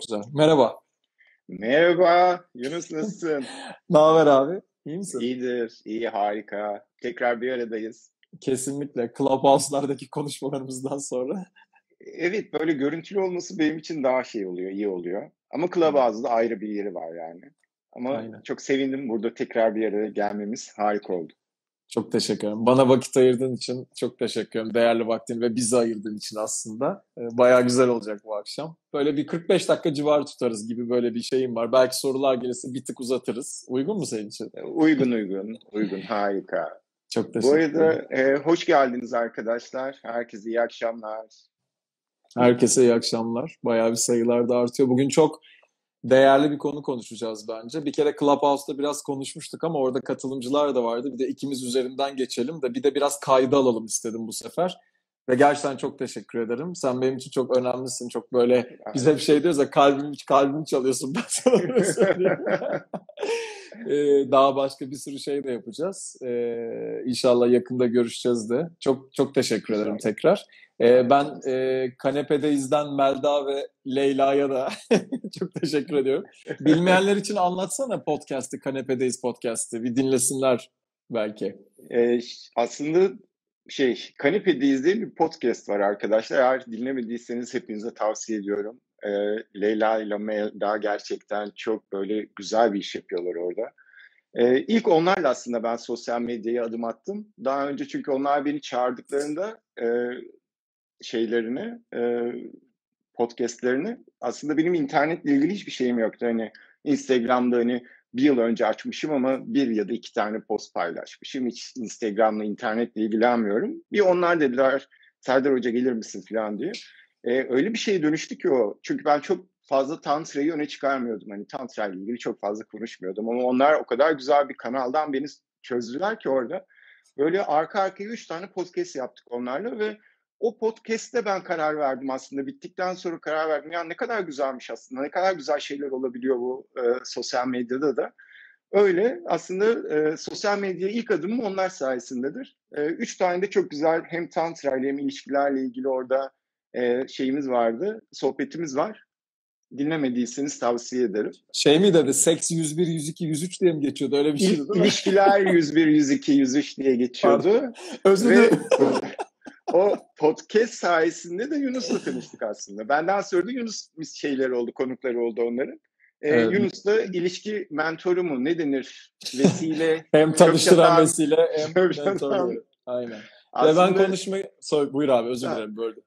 Çok güzel. Merhaba. Merhaba. Yunus nasılsın? ne haber abi? İyi misin? İyidir. iyi harika. Tekrar bir aradayız. Kesinlikle. Clubhouse'lardaki konuşmalarımızdan sonra. Evet böyle görüntülü olması benim için daha şey oluyor, iyi oluyor. Ama Clubhouse'da ayrı bir yeri var yani. Ama Aynen. çok sevindim burada tekrar bir araya gelmemiz harika oldu. Çok teşekkür ederim. Bana vakit ayırdığın için çok teşekkür ederim. Değerli vaktin ve bizi ayırdığın için aslında. Ee, bayağı güzel olacak bu akşam. Böyle bir 45 dakika civarı tutarız gibi böyle bir şeyim var. Belki sorular gelirse bir tık uzatırız. Uygun mu senin için? Ee, uygun uygun. Uygun. Harika. Çok teşekkür ederim. Bu arada e, hoş geldiniz arkadaşlar. Herkese iyi akşamlar. Herkese iyi akşamlar. Bayağı bir sayılar da artıyor. Bugün çok değerli bir konu konuşacağız bence. Bir kere Clubhouse'da biraz konuşmuştuk ama orada katılımcılar da vardı. Bir de ikimiz üzerinden geçelim de bir de biraz kayda alalım istedim bu sefer. Ve gerçekten çok teşekkür ederim. Sen benim için çok önemlisin. Çok böyle biz hep şey diyoruz ya kalbim, kalbim çalıyorsun ben sana söyleyeyim. ee, daha başka bir sürü şey de yapacağız. Ee, inşallah yakında görüşeceğiz de. Çok çok teşekkür ederim tekrar. Ee, ben e, Kanepedeiz'den Melda ve Leyla'ya da çok teşekkür ediyorum. Bilmeyenler için anlatsana podcast'ı, Kanepedeyiz podcast'ı. Bir dinlesinler belki. Ee, aslında şey, Kanepedeyiz diye bir podcast var arkadaşlar. Eğer dinlemediyseniz hepinize tavsiye ediyorum. Ee, Leyla ile Melda gerçekten çok böyle güzel bir iş yapıyorlar orada. Ee, ilk onlarla aslında ben sosyal medyaya adım attım. Daha önce çünkü onlar beni çağırdıklarında e, şeylerini, e, podcastlerini aslında benim internetle ilgili hiçbir şeyim yoktu. Hani Instagram'da hani bir yıl önce açmışım ama bir ya da iki tane post paylaşmışım. Hiç Instagram'la, internetle ilgilenmiyorum. Bir onlar dediler Serdar Hoca gelir misin falan diye. Ee, öyle bir şeye dönüştü ki o. Çünkü ben çok fazla Tantra'yı öne çıkarmıyordum. Hani Tantra ile ilgili çok fazla konuşmuyordum. Ama onlar o kadar güzel bir kanaldan beni çözdüler ki orada. Böyle arka arkaya üç tane podcast yaptık onlarla ve o podcast'te ben karar verdim aslında. Bittikten sonra karar verdim. Ya ne kadar güzelmiş aslında. Ne kadar güzel şeyler olabiliyor bu e, sosyal medyada da. Öyle aslında e, sosyal medyaya ilk adımım onlar sayesindedir. E, üç tane de çok güzel hem tantra ile hem ilişkilerle ilgili orada e, şeyimiz vardı. Sohbetimiz var. Dinlemediyseniz tavsiye ederim. Şey mi dedi? Seks 101, 102, 103 diye mi geçiyordu? Öyle bir şey değil mi? İlişkiler 101, 102, 103 diye geçiyordu. Özür dilerim. o podcast sayesinde de Yunus'la tanıştık aslında. Benden sonra da Yunus şeyleri oldu, konukları oldu onların. Ee, evet. Yunus'la ilişki mentoru mu ne denir? Vesile. hem tanıştıran vesile hem mentoru. Aynen. Aslında, Ve ben konuşmayı... Sorry, buyur abi özür dilerim böldüm.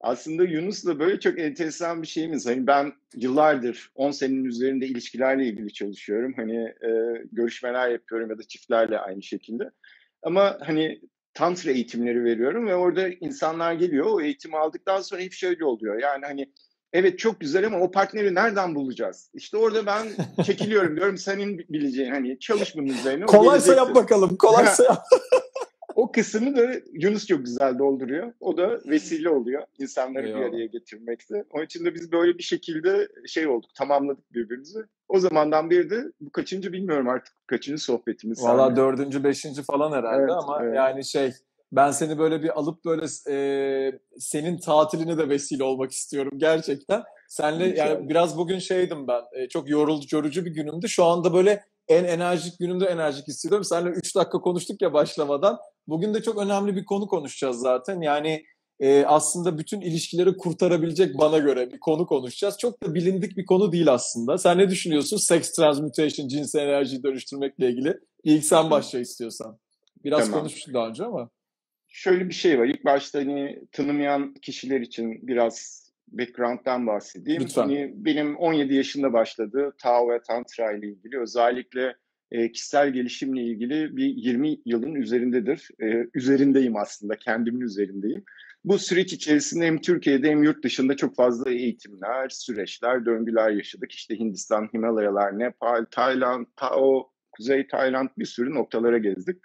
Aslında Yunus'la böyle çok enteresan bir şeyimiz. Hani ben yıllardır 10 senenin üzerinde ilişkilerle ilgili çalışıyorum. Hani e, görüşmeler yapıyorum ya da çiftlerle aynı şekilde. Ama hani tantra eğitimleri veriyorum ve orada insanlar geliyor. O eğitimi aldıktan sonra hep şöyle oluyor. Yani hani evet çok güzel ama o partneri nereden bulacağız? İşte orada ben çekiliyorum diyorum senin bileceğin hani çalış bunun üzerine. Kolaysa yap bakalım. Kolaysa yap. O kısmını da Yunus çok güzel dolduruyor. O da vesile oluyor insanları Eyvallah. bir araya getirmekte. Onun için de biz böyle bir şekilde şey olduk, tamamladık birbirimizi. O zamandan beri de bu kaçıncı bilmiyorum artık kaçıncı sohbetimiz. Valla dördüncü, beşinci falan herhalde evet, ama evet. yani şey ben seni böyle bir alıp böyle e, senin tatiline de vesile olmak istiyorum gerçekten. Senle yani biraz bugün şeydim ben e, çok yorulucu, yorucu bir günümdü. Şu anda böyle en enerjik günümde enerjik hissediyorum. Seninle 3 dakika konuştuk ya başlamadan. Bugün de çok önemli bir konu konuşacağız zaten. Yani e, aslında bütün ilişkileri kurtarabilecek bana göre bir konu konuşacağız. Çok da bilindik bir konu değil aslında. Sen ne düşünüyorsun? Sex transmutation, cinsel enerjiyi dönüştürmekle ilgili. İlk sen başla istiyorsan. Biraz tamam. konuşmuştuk daha önce ama. Şöyle bir şey var. İlk başta hani tanımayan kişiler için biraz background'dan bahsedeyim. Lütfen. Hani benim 17 yaşında başladı Tao ve Tantra ile ilgili. Özellikle e, kişisel gelişimle ilgili bir 20 yılın üzerindedir. E, üzerindeyim aslında, kendimin üzerindeyim. Bu süreç içerisinde hem Türkiye'de hem yurt dışında çok fazla eğitimler, süreçler, döngüler yaşadık. İşte Hindistan, Himalayalar, Nepal, Tayland, Tao, Kuzey Tayland bir sürü noktalara gezdik.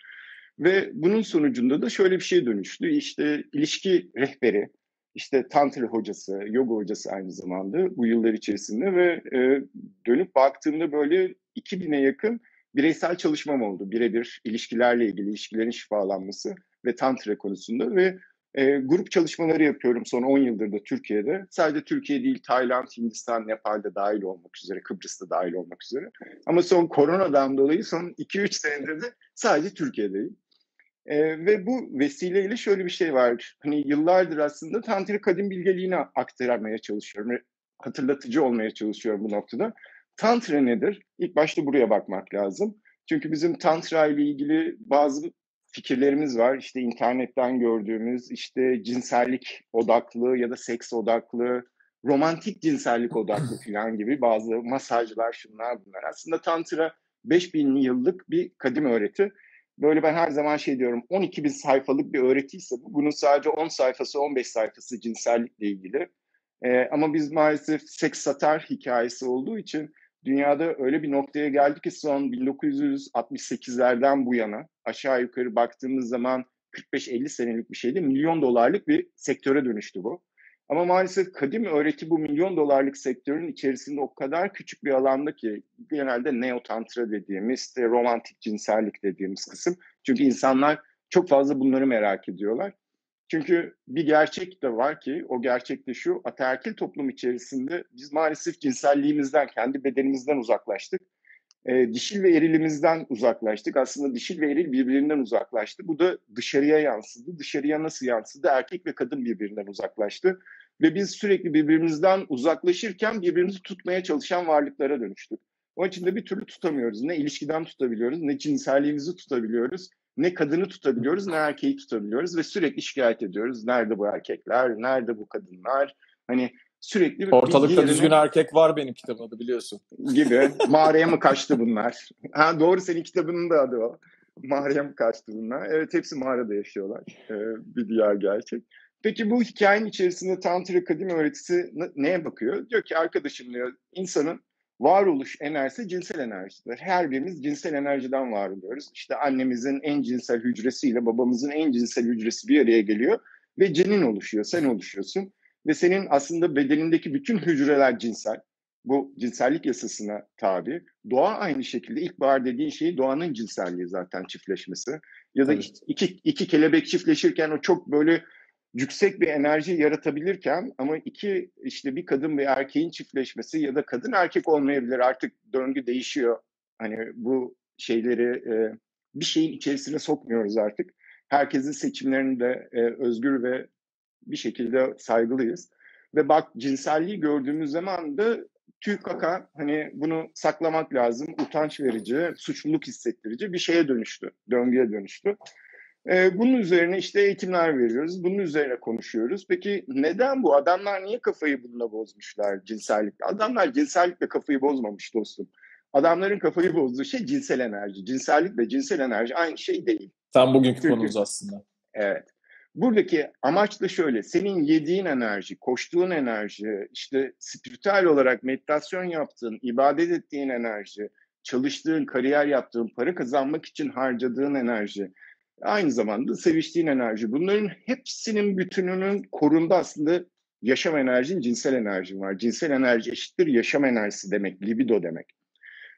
Ve bunun sonucunda da şöyle bir şey dönüştü. İşte ilişki rehberi, işte tantra hocası, yoga hocası aynı zamanda bu yıllar içerisinde ve e, dönüp baktığımda böyle 2000'e yakın bireysel çalışmam oldu. Birebir ilişkilerle ilgili, ilişkilerin şifalanması ve tantra konusunda ve E, grup çalışmaları yapıyorum son 10 yıldır da Türkiye'de. Sadece Türkiye değil, Tayland, Hindistan, Nepal'de dahil olmak üzere, Kıbrıs'ta dahil olmak üzere. Ama son koronadan dolayı son 2-3 senedir de sadece Türkiye'deyim. E, ve bu vesileyle şöyle bir şey var. Hani yıllardır aslında Tantra kadim bilgeliğini aktarmaya çalışıyorum. Hatırlatıcı olmaya çalışıyorum bu noktada. Tantra nedir? İlk başta buraya bakmak lazım. Çünkü bizim Tantra ile ilgili bazı fikirlerimiz var. İşte internetten gördüğümüz işte cinsellik odaklı ya da seks odaklı, romantik cinsellik odaklı falan gibi bazı masajlar şunlar bunlar. Aslında Tantra 5000 yıllık bir kadim öğreti. Böyle ben her zaman şey diyorum 12 bin sayfalık bir öğretiyse bu. Bunun sadece 10 sayfası 15 sayfası cinsellikle ilgili. Ee, ama biz maalesef seks satar hikayesi olduğu için dünyada öyle bir noktaya geldi ki son 1968'lerden bu yana aşağı yukarı baktığımız zaman 45-50 senelik bir şeydi. Milyon dolarlık bir sektöre dönüştü bu. Ama maalesef kadim öğreti bu milyon dolarlık sektörün içerisinde o kadar küçük bir alanda ki genelde neotantra dediğimiz, romantik cinsellik dediğimiz kısım. Çünkü insanlar çok fazla bunları merak ediyorlar. Çünkü bir gerçek de var ki o gerçek de şu ataerkil toplum içerisinde biz maalesef cinselliğimizden, kendi bedenimizden uzaklaştık. E, dişil ve erilimizden uzaklaştık. Aslında dişil ve eril birbirinden uzaklaştı. Bu da dışarıya yansıdı. Dışarıya nasıl yansıdı? Erkek ve kadın birbirinden uzaklaştı. Ve biz sürekli birbirimizden uzaklaşırken birbirimizi tutmaya çalışan varlıklara dönüştük. Onun için de bir türlü tutamıyoruz. Ne ilişkiden tutabiliyoruz, ne cinselliğimizi tutabiliyoruz, ne kadını tutabiliyoruz, ne erkeği tutabiliyoruz ve sürekli şikayet ediyoruz. Nerede bu erkekler, nerede bu kadınlar? Hani sürekli ortalıkta yerine... düzgün erkek var benim kitabımda biliyorsun. Gibi. Mağaraya mı kaçtı bunlar? Ha doğru senin kitabının da adı o. Mağaraya mı kaçtı bunlar? Evet hepsi mağarada yaşıyorlar. Ee, bir diğer gerçek. Peki bu hikayenin içerisinde Tantra kadim öğretisi neye bakıyor? Diyor ki arkadaşım diyor insanın varoluş enerjisi cinsel enerjidir. Her birimiz cinsel enerjiden var oluyoruz. İşte annemizin en cinsel hücresiyle babamızın en cinsel hücresi bir araya geliyor ve cenin oluşuyor, sen oluşuyorsun. Ve senin aslında bedenindeki bütün hücreler cinsel. Bu cinsellik yasasına tabi. Doğa aynı şekilde ilkbahar dediğin şey doğanın cinselliği zaten çiftleşmesi. Ya da evet. iki, iki kelebek çiftleşirken o çok böyle yüksek bir enerji yaratabilirken ama iki işte bir kadın ve erkeğin çiftleşmesi ya da kadın erkek olmayabilir artık döngü değişiyor. Hani bu şeyleri e, bir şeyin içerisine sokmuyoruz artık. Herkesin seçimlerini de e, özgür ve bir şekilde saygılıyız. Ve bak cinselliği gördüğümüz zaman da tüy kaka hani bunu saklamak lazım, utanç verici, suçluluk hissettirici bir şeye dönüştü, döngüye dönüştü. Ee, bunun üzerine işte eğitimler veriyoruz. Bunun üzerine konuşuyoruz. Peki neden bu? Adamlar niye kafayı bununla bozmuşlar cinsellikle? Adamlar cinsellikle kafayı bozmamış dostum. Adamların kafayı bozduğu şey cinsel enerji. Cinsellik ve cinsel enerji aynı şey değil. Tam bugünkü Çünkü, konumuz aslında. Evet. Buradaki amaç da şöyle. Senin yediğin enerji, koştuğun enerji, işte spiritüel olarak meditasyon yaptığın, ibadet ettiğin enerji, çalıştığın, kariyer yaptığın, para kazanmak için harcadığın enerji, aynı zamanda seviştiğin enerji. Bunların hepsinin bütününün korunda aslında yaşam enerjin, cinsel enerjin var. Cinsel enerji eşittir yaşam enerjisi demek, libido demek.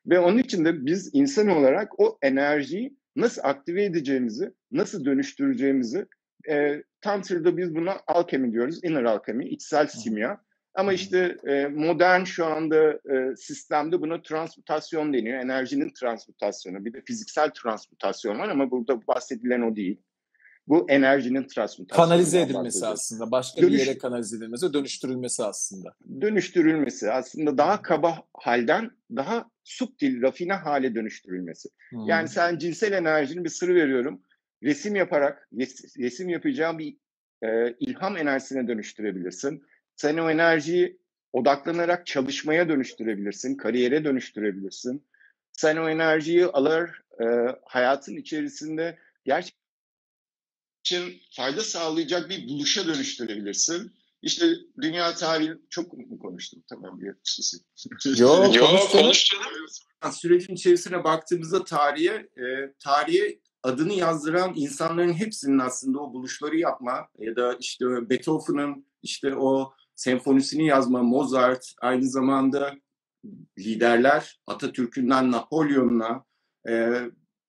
Ve onun için de biz insan olarak o enerjiyi nasıl aktive edeceğimizi, nasıl dönüştüreceğimizi e, Tantra'da biz buna alkemi diyoruz, inner alkemi, içsel simya. Ama işte e, modern şu anda e, sistemde buna transmutasyon deniyor. Enerjinin transmutasyonu. Bir de fiziksel transmutasyon var ama burada bahsedilen o değil. Bu enerjinin transmutasyonu. Kanalize edilmesi aslında. Başka Dönüş... bir yere kanalize edilmesi, dönüştürülmesi aslında. Dönüştürülmesi aslında daha kaba halden daha subtil, rafine hale dönüştürülmesi. Hmm. Yani sen cinsel enerjinin bir sırrı veriyorum. Resim yaparak, resim yapacağım bir e, ilham enerjisine dönüştürebilirsin sen o enerjiyi odaklanarak çalışmaya dönüştürebilirsin, kariyere dönüştürebilirsin. Sen o enerjiyi alır e, hayatın içerisinde gerçekten için fayda sağlayacak bir buluşa dönüştürebilirsin. İşte dünya tarihi çok mu konuştum? Tamam bir susun. Yok konuştum. Sürecin içerisine baktığımızda tarihe, e, tarihe adını yazdıran insanların hepsinin aslında o buluşları yapma ya da işte Beethoven'ın işte o senfonisini yazma Mozart, aynı zamanda liderler Atatürk'ünden Napolyon'una e,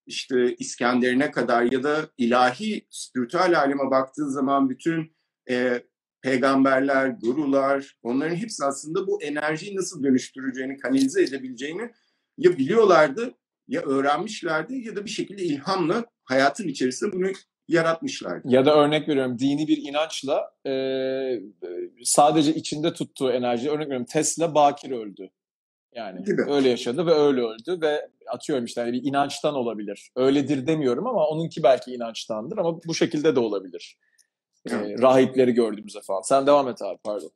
işte İskender'ine kadar ya da ilahi spiritüel aleme baktığın zaman bütün e, peygamberler, gurular onların hepsi aslında bu enerjiyi nasıl dönüştüreceğini, kanalize edebileceğini ya biliyorlardı ya öğrenmişlerdi ya da bir şekilde ilhamla hayatın içerisinde bunu yaratmışlardı. Ya da örnek veriyorum dini bir inançla e, sadece içinde tuttuğu enerji örnek veriyorum Tesla bakir öldü. Yani Gibi. öyle yaşadı ve öyle öldü ve atıyorum işte hani bir inançtan olabilir. Öyledir demiyorum ama onunki belki inançtandır ama bu şekilde de olabilir. Evet. E, rahipleri gördüğümüzde falan. Sen devam et abi pardon.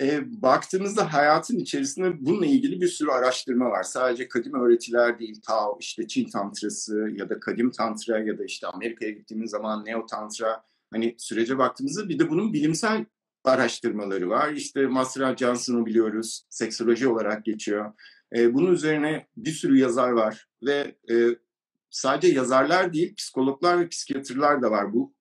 E, baktığımızda hayatın içerisinde bununla ilgili bir sürü araştırma var. Sadece kadim öğretiler değil, Tao, işte Çin tantrası ya da kadim tantra ya da işte Amerika'ya gittiğimiz zaman neo tantra. Hani sürece baktığımızda bir de bunun bilimsel araştırmaları var. İşte Masra Johnson'u biliyoruz, seksoloji olarak geçiyor. E, bunun üzerine bir sürü yazar var ve e, sadece yazarlar değil, psikologlar ve psikiyatrlar da var bu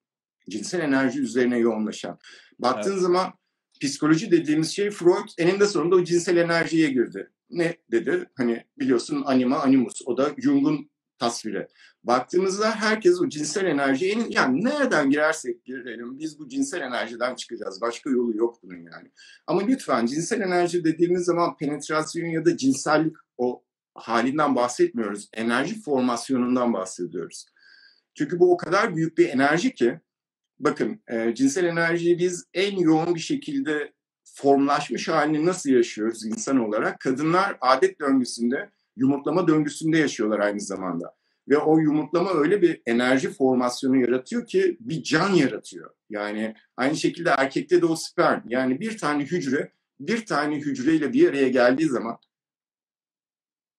cinsel enerji üzerine yoğunlaşan. Baktığın evet. zaman psikoloji dediğimiz şey Freud eninde sonunda o cinsel enerjiye girdi. Ne dedi? Hani biliyorsun anima animus. O da Jung'un tasviri. Baktığımızda herkes o cinsel enerji yani nereden girersek girelim biz bu cinsel enerjiden çıkacağız. Başka yolu yok bunun yani. Ama lütfen cinsel enerji dediğimiz zaman penetrasyon ya da cinsellik o halinden bahsetmiyoruz. Enerji formasyonundan bahsediyoruz. Çünkü bu o kadar büyük bir enerji ki bakın e, cinsel enerjiyi biz en yoğun bir şekilde formlaşmış halini nasıl yaşıyoruz insan olarak? Kadınlar adet döngüsünde, yumurtlama döngüsünde yaşıyorlar aynı zamanda. Ve o yumurtlama öyle bir enerji formasyonu yaratıyor ki bir can yaratıyor. Yani aynı şekilde erkekte de o sperm. Yani bir tane hücre, bir tane hücreyle bir araya geldiği zaman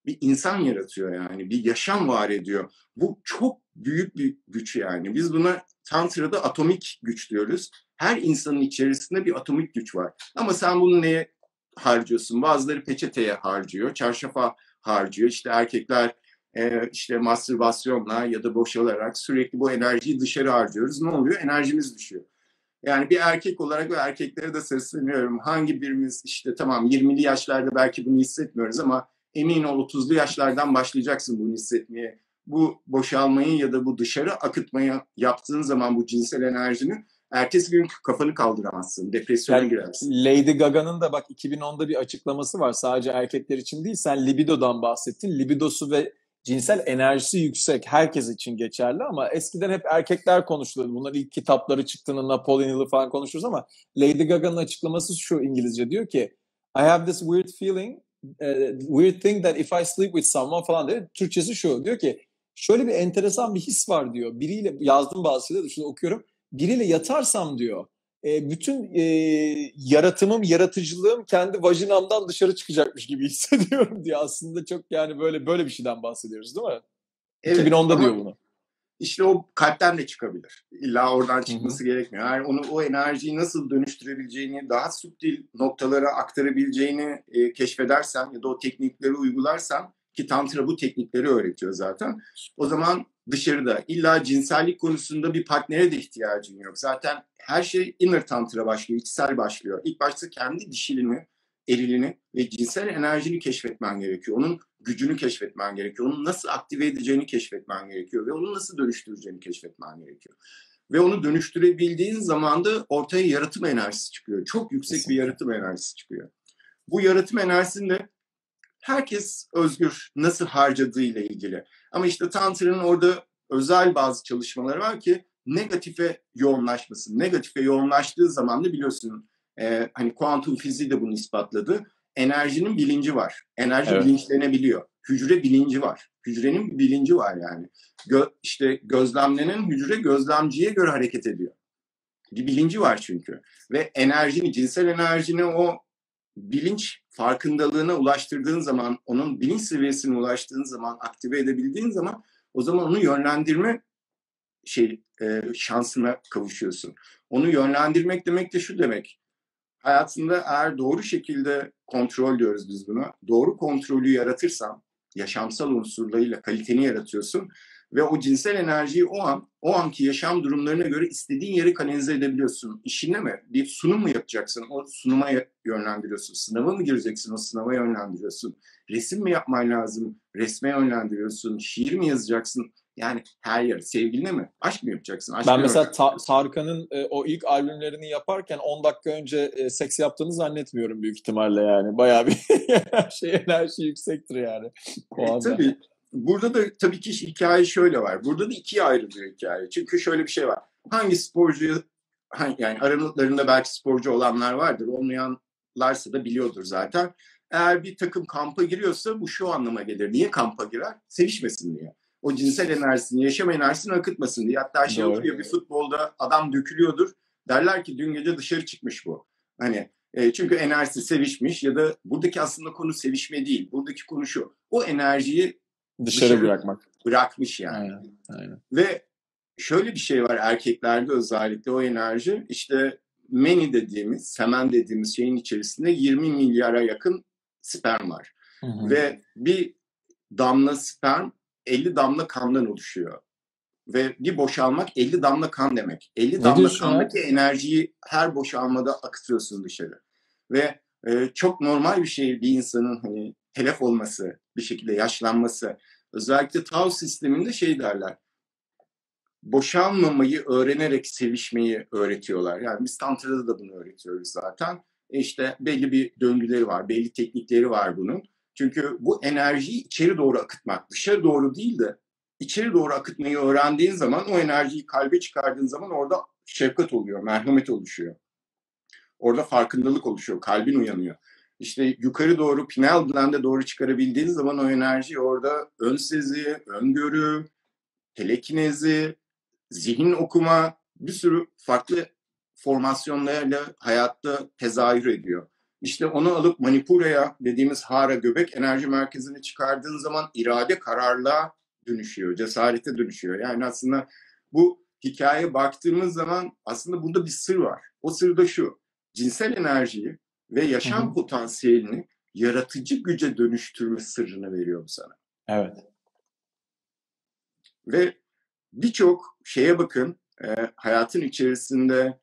bir insan yaratıyor yani. Bir yaşam var ediyor. Bu çok büyük bir güç yani. Biz buna Tantra'da atomik güç diyoruz. Her insanın içerisinde bir atomik güç var. Ama sen bunu neye harcıyorsun? Bazıları peçeteye harcıyor, çarşafa harcıyor. İşte erkekler e, işte mastürbasyonla ya da boşalarak sürekli bu enerjiyi dışarı harcıyoruz. Ne oluyor? Enerjimiz düşüyor. Yani bir erkek olarak ve erkeklere de sesleniyorum. Hangi birimiz işte tamam 20'li yaşlarda belki bunu hissetmiyoruz ama emin ol 30'lu yaşlardan başlayacaksın bunu hissetmeye bu boşalmayı ya da bu dışarı akıtmayı yaptığın zaman bu cinsel enerjini ertesi gün kafanı kaldıramazsın. Depresyona yani, girersin. Lady Gaga'nın da bak 2010'da bir açıklaması var. Sadece erkekler için değil. Sen libidodan bahsettin. Libidosu ve cinsel enerjisi yüksek. Herkes için geçerli ama eskiden hep erkekler konuşulurdu. Bunlar ilk kitapları çıktığında Napoleon Hill'ı falan konuşuruz ama Lady Gaga'nın açıklaması şu İngilizce diyor ki I have this weird feeling, uh, weird thing that if I sleep with someone falan diyor. Türkçesi şu diyor ki şöyle bir enteresan bir his var diyor. Biriyle yazdım bazı şeyleri şunu okuyorum. Biriyle yatarsam diyor e, bütün e, yaratımım, yaratıcılığım kendi vajinamdan dışarı çıkacakmış gibi hissediyorum diye aslında çok yani böyle böyle bir şeyden bahsediyoruz değil mi? Evet, 2010'da diyor bunu. İşte o kalpten de çıkabilir. İlla oradan çıkması Hı-hı. gerekmiyor. Yani onu o enerjiyi nasıl dönüştürebileceğini, daha subtil noktalara aktarabileceğini e, keşfedersen ya da o teknikleri uygularsan ki tantra bu teknikleri öğretiyor zaten. O zaman dışarıda illa cinsellik konusunda bir partnere de ihtiyacın yok. Zaten her şey inner tantra başlıyor, içsel başlıyor. İlk başta kendi dişilini, erilini ve cinsel enerjini keşfetmen gerekiyor. Onun gücünü keşfetmen gerekiyor. Onu nasıl aktive edeceğini keşfetmen gerekiyor ve onu nasıl dönüştüreceğini keşfetmen gerekiyor. Ve onu dönüştürebildiğin zaman da ortaya yaratım enerjisi çıkıyor. Çok yüksek bir yaratım enerjisi çıkıyor. Bu yaratım enerjisinde herkes özgür nasıl harcadığı ile ilgili. Ama işte Tantra'nın orada özel bazı çalışmaları var ki negatife yoğunlaşması. Negatife yoğunlaştığı zaman da biliyorsun e, hani kuantum fiziği de bunu ispatladı. Enerjinin bilinci var. Enerji evet. bilinçlenebiliyor. Hücre bilinci var. Hücrenin bilinci var yani. Gö, işte gözlemlenen hücre gözlemciye göre hareket ediyor. Bir bilinci var çünkü. Ve enerjini, cinsel enerjini o bilinç farkındalığına ulaştırdığın zaman, onun bilinç seviyesine ulaştığın zaman, aktive edebildiğin zaman o zaman onu yönlendirme şey e, şansına kavuşuyorsun. Onu yönlendirmek demek de şu demek. Hayatında eğer doğru şekilde kontrol diyoruz biz buna. Doğru kontrolü yaratırsan, yaşamsal unsurlarıyla kaliteni yaratıyorsun Ve o cinsel enerjiyi o an, o anki yaşam durumlarına göre istediğin yere kanalize edebiliyorsun. İşine mi? Bir sunum mu yapacaksın? O sunuma yönlendiriyorsun. Sınava mı gireceksin? O sınava yönlendiriyorsun. Resim mi yapman lazım? Resme yönlendiriyorsun. Şiir mi yazacaksın? Yani her yer. Sevgiline mi? Aşk mı yapacaksın? Aşk ben mesela Ta- Tarkan'ın e, o ilk albümlerini yaparken 10 dakika önce e, seks yaptığını zannetmiyorum büyük ihtimalle yani. Bayağı bir şey enerji yüksektir yani. O e, tabii. Burada da tabii ki hikaye şöyle var. Burada da ikiye ayrılıyor hikaye. Çünkü şöyle bir şey var. Hangi sporcuyu yani aranıklarında belki sporcu olanlar vardır. Olmayanlarsa da biliyordur zaten. Eğer bir takım kampa giriyorsa bu şu anlama gelir. Niye kampa girer? Sevişmesin diye o cinsel enerjisini, yaşam enerjisini akıtmasın diye. Hatta şey Doğru. oluyor bir futbolda adam dökülüyordur. Derler ki dün gece dışarı çıkmış bu. Hani e, çünkü enerjisi sevişmiş ya da buradaki aslında konu sevişme değil. Buradaki konu şu. O enerjiyi dışarı, dışarı bırakmak. Bırakmış yani. Aynen, aynen. Ve şöyle bir şey var erkeklerde özellikle o enerji işte meni dediğimiz, semen dediğimiz şeyin içerisinde 20 milyara yakın sperm var. Hı hı. Ve bir damla sperm 50 damla kandan oluşuyor. Ve bir boşalmak 50 damla kan demek. 50 ne damla kandaki ya? enerjiyi her boşalmada akıtıyorsun dışarı. Ve e, çok normal bir şey bir insanın hani telef olması, bir şekilde yaşlanması. Özellikle Tao sisteminde şey derler. Boşalmamayı öğrenerek sevişmeyi öğretiyorlar. Yani biz Tantra'da da bunu öğretiyoruz zaten. E işte belli bir döngüleri var, belli teknikleri var bunun. Çünkü bu enerjiyi içeri doğru akıtmak, dışarı doğru değil de içeri doğru akıtmayı öğrendiğin zaman o enerjiyi kalbe çıkardığın zaman orada şefkat oluyor, merhamet oluşuyor. Orada farkındalık oluşuyor, kalbin uyanıyor. İşte yukarı doğru, pineal gland'e doğru çıkarabildiğin zaman o enerji orada ön sezi, öngörü, telekinezi, zihin okuma, bir sürü farklı formasyonlarla hayatta tezahür ediyor. İşte onu alıp Manipura'ya dediğimiz Hara göbek enerji merkezine çıkardığın zaman irade kararla dönüşüyor, cesarete dönüşüyor. Yani aslında bu hikayeye baktığımız zaman aslında burada bir sır var. O sır da şu, cinsel enerjiyi ve yaşam Hı-hı. potansiyelini yaratıcı güce dönüştürme sırrını veriyor bu sana. Evet. Ve birçok şeye bakın, e, hayatın içerisinde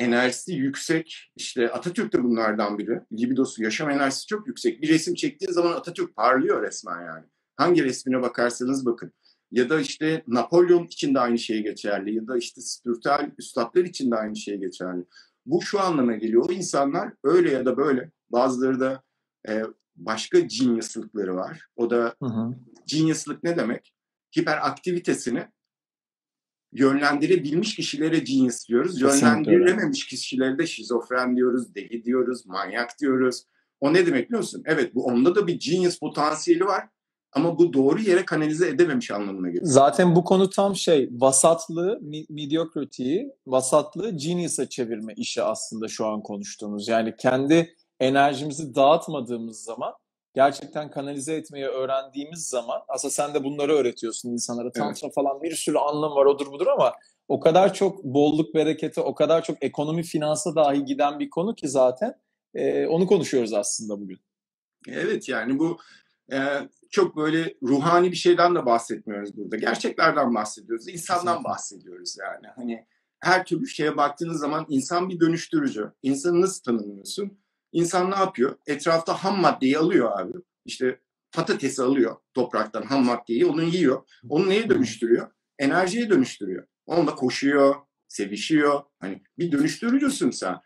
enerjisi yüksek. İşte Atatürk de bunlardan biri. Libidosu, yaşam enerjisi çok yüksek. Bir resim çektiğin zaman Atatürk parlıyor resmen yani. Hangi resmine bakarsanız bakın. Ya da işte Napolyon için de aynı şey geçerli. Ya da işte spiritüel üstadlar için de aynı şey geçerli. Bu şu anlama geliyor. O insanlar öyle ya da böyle. Bazıları da e, başka geniuslıkları var. O da hı hı. geniuslık ne demek? Hiperaktivitesini yönlendirebilmiş kişilere genius diyoruz. Yönlendirememiş kişilere de şizofren diyoruz, deli diyoruz, manyak diyoruz. O ne demek biliyor musun? Evet bu onda da bir genius potansiyeli var. Ama bu doğru yere kanalize edememiş anlamına geliyor. Zaten bu konu tam şey vasatlığı, mediocrity'yi vasatlığı genius'a çevirme işi aslında şu an konuştuğumuz. Yani kendi enerjimizi dağıtmadığımız zaman gerçekten kanalize etmeyi öğrendiğimiz zaman aslında sen de bunları öğretiyorsun insanlara. Tantra evet. falan bir sürü anlam var odur budur ama o kadar çok bolluk bereketi, o kadar çok ekonomi finansa dahi giden bir konu ki zaten e, onu konuşuyoruz aslında bugün. Evet yani bu e, çok böyle ruhani bir şeyden de bahsetmiyoruz burada. Gerçeklerden bahsediyoruz, insandan Kesinlikle. bahsediyoruz yani. Hani her türlü şeye baktığınız zaman insan bir dönüştürücü. İnsanı nasıl tanımlıyorsun? İnsan ne yapıyor? Etrafta ham maddeyi alıyor abi. İşte patatesi alıyor topraktan ham maddeyi, onu yiyor. Onu neye dönüştürüyor? Enerjiye dönüştürüyor. Onunla koşuyor, sevişiyor. Hani bir dönüştürücüsün sen.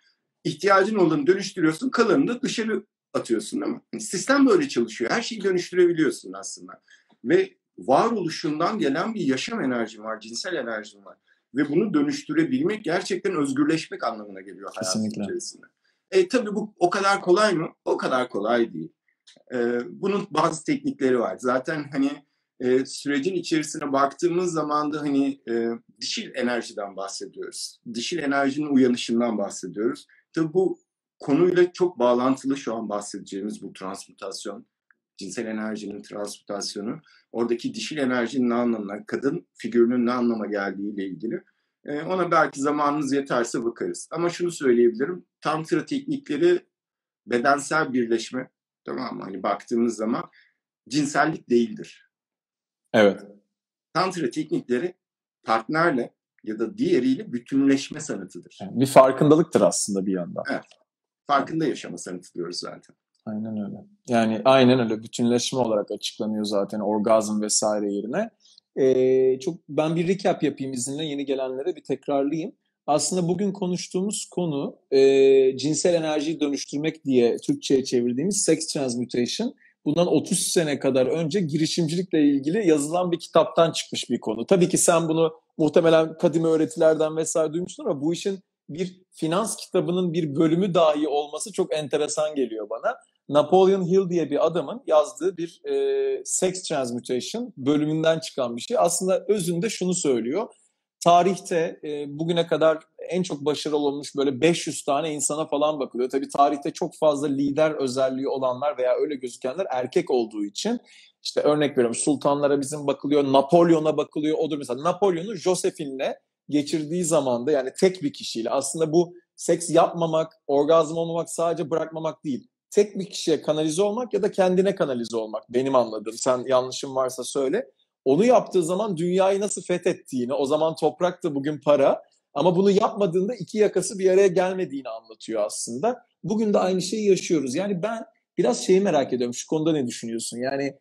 İhtiyacın olanı dönüştürüyorsun, kalanını da dışarı atıyorsun değil mi? Yani sistem böyle çalışıyor. Her şeyi dönüştürebiliyorsun aslında. Ve varoluşundan gelen bir yaşam enerjin var, cinsel enerjin var. Ve bunu dönüştürebilmek gerçekten özgürleşmek anlamına geliyor hayatın Kesinlikle. içerisinde. E, tabii bu o kadar kolay mı? O kadar kolay değil. E, bunun bazı teknikleri var. Zaten hani e, sürecin içerisine baktığımız zaman da hani e, dişil enerjiden bahsediyoruz. Dişil enerjinin uyanışından bahsediyoruz. Tabii bu konuyla çok bağlantılı şu an bahsedeceğimiz bu transmutasyon, cinsel enerjinin transmutasyonu, oradaki dişil enerjinin ne anlamına, kadın figürünün ne anlama geldiğiyle ilgili e, ona belki zamanınız yeterse bakarız. Ama şunu söyleyebilirim. Tantra teknikleri bedensel birleşme tamam mı? Hani baktığımız zaman cinsellik değildir. Evet. Tantra teknikleri partnerle ya da diğeriyle bütünleşme sanatıdır. Yani bir farkındalıktır aslında bir yandan. Evet. Farkında yaşama sanatı diyoruz zaten. Aynen öyle. Yani aynen öyle bütünleşme olarak açıklanıyor zaten orgazm vesaire yerine. Ee, çok ben bir recap yapayım izinle yeni gelenlere bir tekrarlayayım. Aslında bugün konuştuğumuz konu e, cinsel enerjiyi dönüştürmek diye Türkçe'ye çevirdiğimiz sex transmutation. Bundan 30 sene kadar önce girişimcilikle ilgili yazılan bir kitaptan çıkmış bir konu. Tabii ki sen bunu muhtemelen kadim öğretilerden vesaire duymuşsun ama bu işin bir finans kitabının bir bölümü dahi olması çok enteresan geliyor bana. Napoleon Hill diye bir adamın yazdığı bir e, sex transmutation bölümünden çıkan bir şey. Aslında özünde şunu söylüyor. Tarihte e, bugüne kadar en çok başarılı olmuş böyle 500 tane insana falan bakılıyor. Tabii tarihte çok fazla lider özelliği olanlar veya öyle gözükenler erkek olduğu için işte örnek veriyorum sultanlara bizim bakılıyor, Napolyon'a bakılıyor. Odur mesela Napolyon'un Josephine'le geçirdiği zamanda yani tek bir kişiyle aslında bu seks yapmamak, orgazm olmamak sadece bırakmamak değil tek bir kişiye kanalize olmak ya da kendine kanalize olmak benim anladığım. Sen yanlışım varsa söyle. Onu yaptığı zaman dünyayı nasıl fethettiğini, o zaman toprak da bugün para ama bunu yapmadığında iki yakası bir araya gelmediğini anlatıyor aslında. Bugün de aynı şeyi yaşıyoruz. Yani ben biraz şeyi merak ediyorum. Şu konuda ne düşünüyorsun? Yani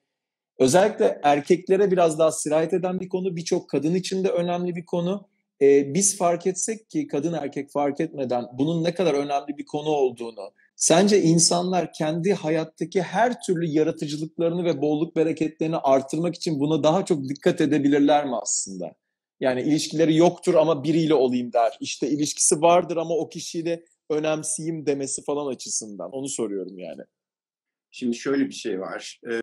özellikle erkeklere biraz daha sirayet eden bir konu. Birçok kadın için de önemli bir konu. Ee, biz fark etsek ki kadın erkek fark etmeden bunun ne kadar önemli bir konu olduğunu, Sence insanlar kendi hayattaki her türlü yaratıcılıklarını ve bolluk bereketlerini artırmak için buna daha çok dikkat edebilirler mi aslında? Yani ilişkileri yoktur ama biriyle olayım der. İşte ilişkisi vardır ama o kişiyle önemseyeyim demesi falan açısından. Onu soruyorum yani. Şimdi şöyle bir şey var. Ee,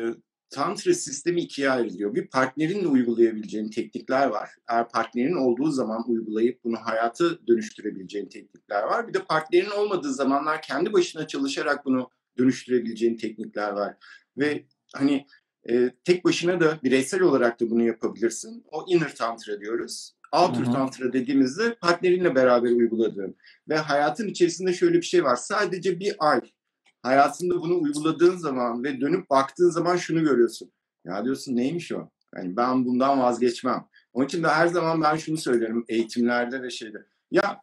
Tantra sistemi ikiye ayrılıyor. Bir partnerinle uygulayabileceğin teknikler var. Eğer partnerin olduğu zaman uygulayıp bunu hayata dönüştürebileceğin teknikler var. Bir de partnerin olmadığı zamanlar kendi başına çalışarak bunu dönüştürebileceğin teknikler var. Ve hani e, tek başına da bireysel olarak da bunu yapabilirsin. O inner tantra diyoruz. Outer tantra dediğimizde partnerinle beraber uyguladığın ve hayatın içerisinde şöyle bir şey var. Sadece bir ay hayatında bunu uyguladığın zaman ve dönüp baktığın zaman şunu görüyorsun. Ya diyorsun neymiş o? Yani ben bundan vazgeçmem. Onun için de her zaman ben şunu söylerim eğitimlerde ve şeyde. Ya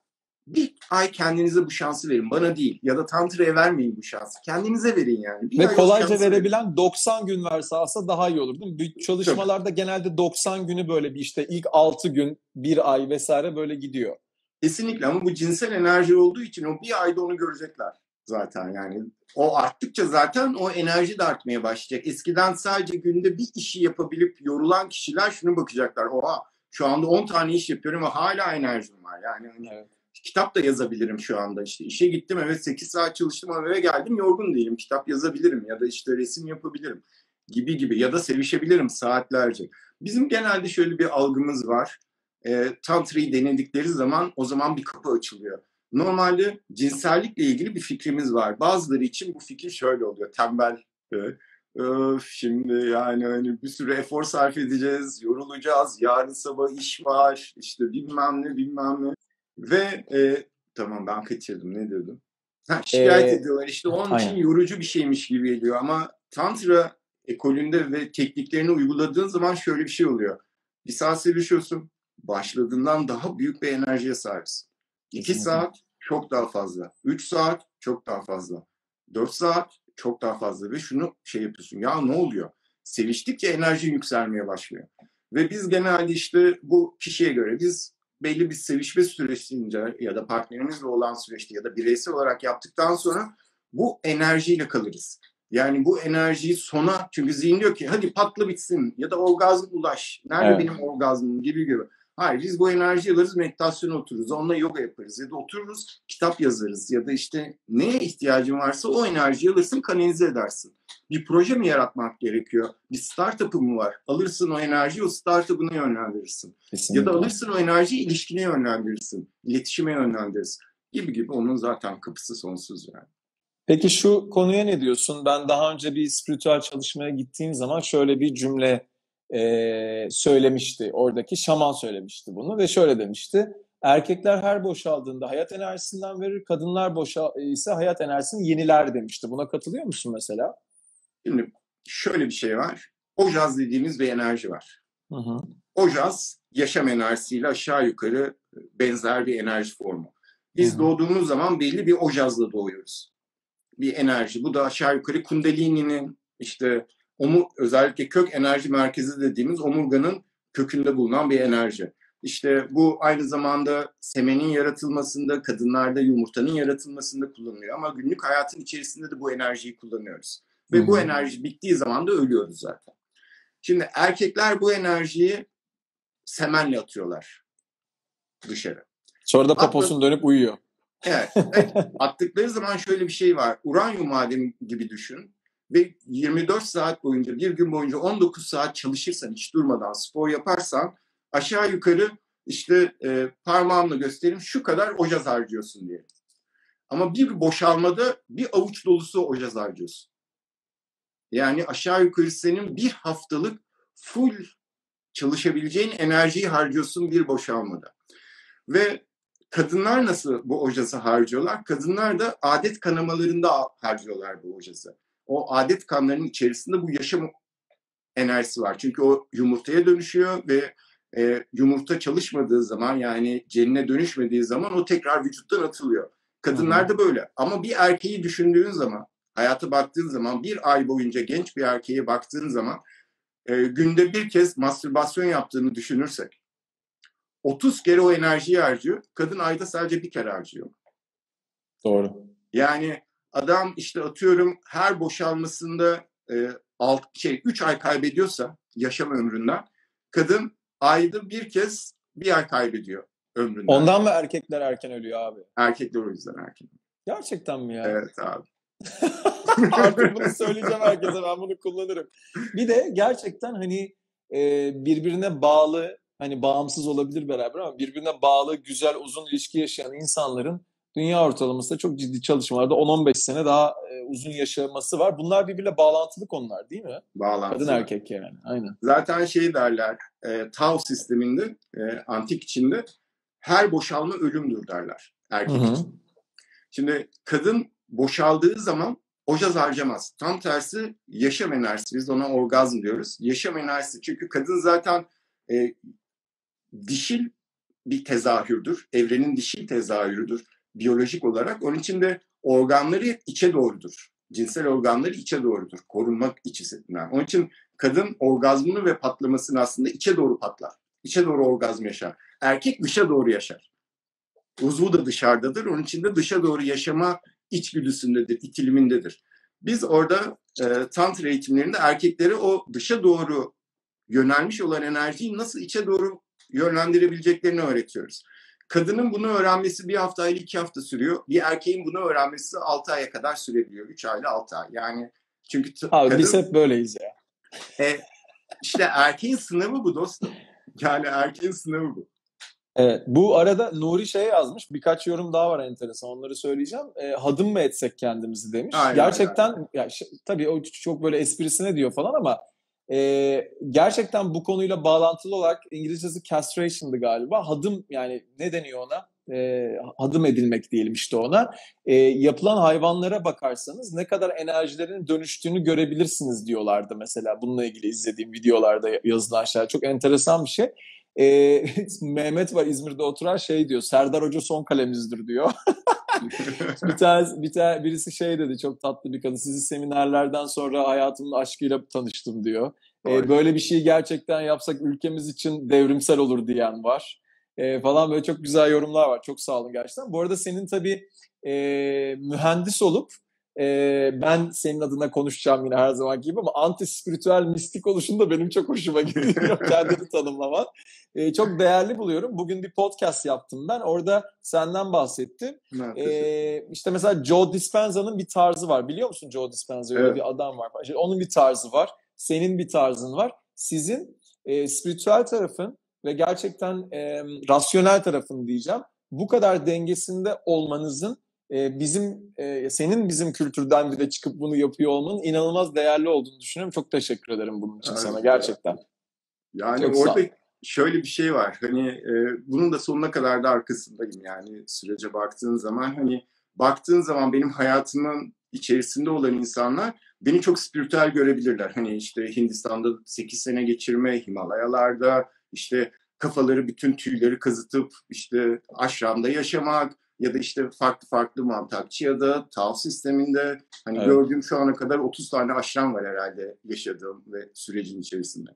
bir ay kendinize bu şansı verin. Bana değil. Ya da Tantra'ya vermeyin bu şansı. Kendinize verin yani. Bir Ve kolayca verebilen verin. 90 gün verse alsa daha iyi olur değil mi? Çalışmalarda Tabii. genelde 90 günü böyle bir işte ilk 6 gün, bir ay vesaire böyle gidiyor. Kesinlikle ama bu cinsel enerji olduğu için o bir ayda onu görecekler zaten yani. O arttıkça zaten o enerji de artmaya başlayacak. Eskiden sadece günde bir işi yapabilip yorulan kişiler şunu bakacaklar. Oha şu anda 10 tane iş yapıyorum ve hala enerjim var. Yani hani evet. kitap da yazabilirim şu anda. İşte işe gittim evet 8 saat çalıştım ama eve geldim yorgun değilim. Kitap yazabilirim ya da işte resim yapabilirim gibi gibi ya da sevişebilirim saatlerce. Bizim genelde şöyle bir algımız var. E, Tantra'yı denedikleri zaman o zaman bir kapı açılıyor. Normalde cinsellikle ilgili bir fikrimiz var. Bazıları için bu fikir şöyle oluyor. Tembel. Öf, şimdi yani hani bir sürü efor sarf edeceğiz, yorulacağız, yarın sabah iş var, işte bilmem ne bilmem ne. Ve e, tamam ben kaçırdım ne diyordum? Ha, şikayet ee, ediyorlar işte onun aynen. için yorucu bir şeymiş gibi geliyor ama Tantra ekolünde ve tekniklerini uyguladığın zaman şöyle bir şey oluyor. Bir saat sevişiyorsun, başladığından daha büyük bir enerjiye sahipsin. 2 saat çok daha fazla. 3 saat çok daha fazla. 4 saat çok daha fazla ve şunu şey yapıyorsun. Ya ne oluyor? Seviştikçe enerji yükselmeye başlıyor. Ve biz genelde işte bu kişiye göre biz belli bir sevişme sürecince ya da partnerimizle olan süreçte ya da bireysel olarak yaptıktan sonra bu enerjiyle kalırız. Yani bu enerjiyi sona çünkü zihin diyor ki hadi patla bitsin ya da orgazm ulaş. Nerede evet. benim orgazmım gibi gibi. Hayır biz bu enerjiyi alırız meditasyon otururuz. Onunla yoga yaparız ya da otururuz kitap yazarız ya da işte neye ihtiyacın varsa o enerjiyi alırsın kanalize edersin. Bir proje mi yaratmak gerekiyor? Bir startup'ı mı var? Alırsın o enerjiyi o startup'ına yönlendirirsin. Kesinlikle. Ya da alırsın o enerjiyi ilişkine yönlendirirsin. iletişime yönlendirirsin. Gibi gibi onun zaten kapısı sonsuz yani. Peki şu konuya ne diyorsun? Ben daha önce bir spiritüel çalışmaya gittiğim zaman şöyle bir cümle e, söylemişti. Oradaki şaman söylemişti bunu ve şöyle demişti. Erkekler her boşaldığında hayat enerjisinden verir, kadınlar boşa ise hayat enerjisini yeniler demişti. Buna katılıyor musun mesela? Şimdi şöyle bir şey var. Ojaz dediğimiz bir enerji var. Hı hı. Ojaz yaşam enerjisiyle aşağı yukarı benzer bir enerji formu. Biz Hı-hı. doğduğumuz zaman belli bir ojazla doğuyoruz. Bir enerji. Bu da aşağı yukarı kundalini'nin işte omur, özellikle kök enerji merkezi dediğimiz omurganın kökünde bulunan bir enerji. İşte bu aynı zamanda semenin yaratılmasında, kadınlarda yumurtanın yaratılmasında kullanılıyor. Ama günlük hayatın içerisinde de bu enerjiyi kullanıyoruz. Ve hmm. bu enerji bittiği zaman da ölüyoruz zaten. Şimdi erkekler bu enerjiyi semenle atıyorlar dışarı. Sonra da poposunu dönüp uyuyor. Evet. evet. Attıkları zaman şöyle bir şey var. Uranyum madeni gibi düşün. Ve 24 saat boyunca, bir gün boyunca 19 saat çalışırsan, hiç durmadan spor yaparsan aşağı yukarı işte e, parmağımla göstereyim şu kadar ojaz harcıyorsun diye. Ama bir boşalmada bir avuç dolusu ojaz harcıyorsun. Yani aşağı yukarı senin bir haftalık full çalışabileceğin enerjiyi harcıyorsun bir boşalmada. Ve kadınlar nasıl bu ojası harcıyorlar? Kadınlar da adet kanamalarında harcıyorlar bu ojası. O adet kanlarının içerisinde bu yaşam enerjisi var. Çünkü o yumurtaya dönüşüyor ve e, yumurta çalışmadığı zaman yani cenine dönüşmediği zaman o tekrar vücuttan atılıyor. Kadınlarda böyle. Ama bir erkeği düşündüğün zaman, hayata baktığın zaman, bir ay boyunca genç bir erkeğe baktığın zaman e, günde bir kez mastürbasyon yaptığını düşünürsek 30 kere o enerjiyi harcıyor. Kadın ayda sadece bir kere harcıyor. Doğru. Yani adam işte atıyorum her boşalmasında e, alt, şey 3 ay kaybediyorsa yaşam ömründen kadın ayda bir kez bir ay kaybediyor ömründen. Ondan mı erkekler erken ölüyor abi? Erkekler o yüzden erken. Gerçekten mi ya? Evet abi. Artık bunu söyleyeceğim herkese ben bunu kullanırım. Bir de gerçekten hani e, birbirine bağlı hani bağımsız olabilir beraber ama birbirine bağlı güzel uzun ilişki yaşayan insanların dünya ortalamasında çok ciddi çalışmalarda 10-15 sene daha e, uzun yaşaması var. Bunlar birbirle bağlantılı konular değil mi? Bağlantılı. Kadın erkek yani. Aynen. Zaten şey derler e, Tao sisteminde e, antik içinde her boşalma ölümdür derler erkek Hı-hı. için. Şimdi kadın boşaldığı zaman ojaz harcamaz. Tam tersi yaşam enerjisi. Biz ona orgazm diyoruz. Yaşam enerjisi. Çünkü kadın zaten e, dişil bir tezahürdür. Evrenin dişil tezahürüdür biyolojik olarak. Onun için de organları içe doğrudur. Cinsel organları içe doğrudur. Korunmak içisinden. Onun için kadın orgazmını ve patlamasını aslında içe doğru patlar. İçe doğru orgazm yaşar. Erkek dışa doğru yaşar. Uzvu da dışarıdadır. Onun için de dışa doğru yaşama içgüdüsündedir, itilimindedir. Biz orada e, tantra eğitimlerinde erkekleri o dışa doğru yönelmiş olan enerjiyi nasıl içe doğru yönlendirebileceklerini öğretiyoruz. Kadının bunu öğrenmesi bir hafta ile iki hafta sürüyor. Bir erkeğin bunu öğrenmesi altı aya kadar sürebiliyor. Üç ayla altı ay. Yani çünkü Abi kadın, biz hep böyleyiz ya. E, işte erkeğin sınavı bu dostum. Yani erkeğin sınavı bu. Evet, bu arada Nuri şey yazmış. Birkaç yorum daha var enteresan. Onları söyleyeceğim. E, hadım mı etsek kendimizi demiş. Aynen, Gerçekten aynen. Ya, tabii o çok böyle esprisine diyor falan ama e, gerçekten bu konuyla bağlantılı olarak İngilizcesi castration'dı galiba. Hadım yani ne deniyor ona? E, hadım edilmek diyelim işte ona. E, yapılan hayvanlara bakarsanız ne kadar enerjilerin dönüştüğünü görebilirsiniz diyorlardı mesela. Bununla ilgili izlediğim videolarda yazılan şeyler. Çok enteresan bir şey. E, Mehmet var İzmir'de oturan şey diyor. Serdar Hoca son kalemizdir diyor. bir tane, bir tane birisi şey dedi çok tatlı bir kadın. Sizi seminerlerden sonra hayatımın aşkıyla tanıştım diyor. Ee, böyle bir şeyi gerçekten yapsak ülkemiz için devrimsel olur diyen var. Ee, falan böyle çok güzel yorumlar var. Çok sağ olun gerçekten. Bu arada senin tabii e, mühendis olup e, ben senin adına konuşacağım yine her zaman gibi ama anti spiritüel mistik oluşun da benim çok hoşuma gidiyor kendini tanımlaman. E, çok değerli buluyorum. Bugün bir podcast yaptım ben. Orada senden bahsettim. e, işte mesela Joe Dispenza'nın bir tarzı var. Biliyor musun Joe Dispenza? Öyle evet. bir adam var. İşte onun bir tarzı var. Senin bir tarzın var. Sizin e, spiritüel tarafın ve gerçekten e, rasyonel tarafın diyeceğim. Bu kadar dengesinde olmanızın e, bizim e, senin bizim kültürden bile çıkıp bunu yapıyor olmanın inanılmaz değerli olduğunu düşünüyorum. Çok teşekkür ederim bunun için evet, sana gerçekten. Yani Çok orada şöyle bir şey var. Hani e, bunun da sonuna kadar da arkasındayım yani sürece baktığın zaman hani baktığın zaman benim hayatımın içerisinde olan insanlar beni çok spiritüel görebilirler. Hani işte Hindistan'da 8 sene geçirme, Himalayalarda işte kafaları bütün tüyleri kazıtıp işte aşramda yaşamak ya da işte farklı farklı mantakçı ya da tav sisteminde hani evet. gördüğüm şu ana kadar 30 tane aşram var herhalde yaşadığım ve sürecin içerisinde.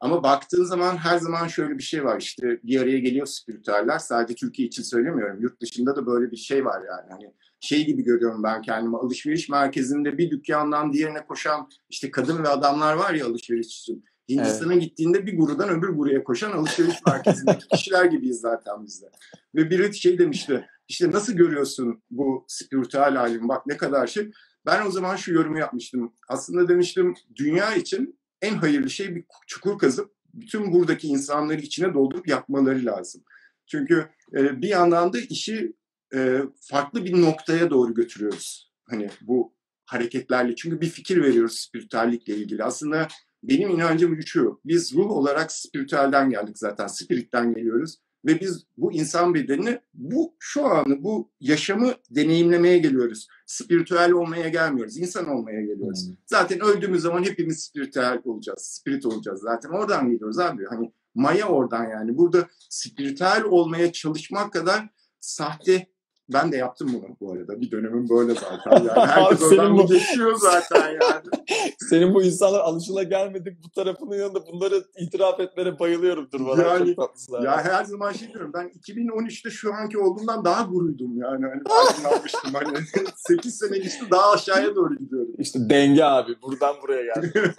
Ama baktığın zaman her zaman şöyle bir şey var işte bir araya geliyor spiritüeller sadece Türkiye için söylemiyorum yurt dışında da böyle bir şey var yani hani şey gibi görüyorum ben kendimi alışveriş merkezinde bir dükkandan diğerine koşan işte kadın ve adamlar var ya alışveriş için. Hindistan'a evet. gittiğinde bir gurudan öbür guruya koşan alışveriş merkezindeki kişiler gibiyiz zaten bizde. Ve biri şey demişti işte nasıl görüyorsun bu spiritüel alim bak ne kadar şey. Ben o zaman şu yorumu yapmıştım. Aslında demiştim dünya için en hayırlı şey bir çukur kazıp bütün buradaki insanları içine doldurup yapmaları lazım. Çünkü e, bir yandan da işi e, farklı bir noktaya doğru götürüyoruz. Hani bu hareketlerle. Çünkü bir fikir veriyoruz spiritüellikle ilgili. Aslında benim inancım şu. Biz ruh olarak spiritüelden geldik zaten. Spiritten geliyoruz. Ve biz bu insan bedenini bu şu anı, bu yaşamı deneyimlemeye geliyoruz. Spiritüel olmaya gelmiyoruz. insan olmaya geliyoruz. Hmm. Zaten öldüğümüz zaman hepimiz spiritüel olacağız. Spirit olacağız zaten. Oradan geliyoruz abi. Hani maya oradan yani. Burada spiritüel olmaya çalışmak kadar sahte ben de yaptım bunu bu arada. Bir dönemim böyle zaten. Yani herkes oradan bu... geçiyor zaten yani. Senin bu insanlar alışıla gelmedik bu tarafının yanında bunları itiraf etmene bayılıyorumdur bana. Yani, ya her zaman şey diyorum ben 2013'te şu anki olduğumdan daha guruydum yani. Hani farkındanmıştım. hani 8 sene geçti daha aşağıya doğru gidiyorum. İşte denge abi. Buradan buraya geldi.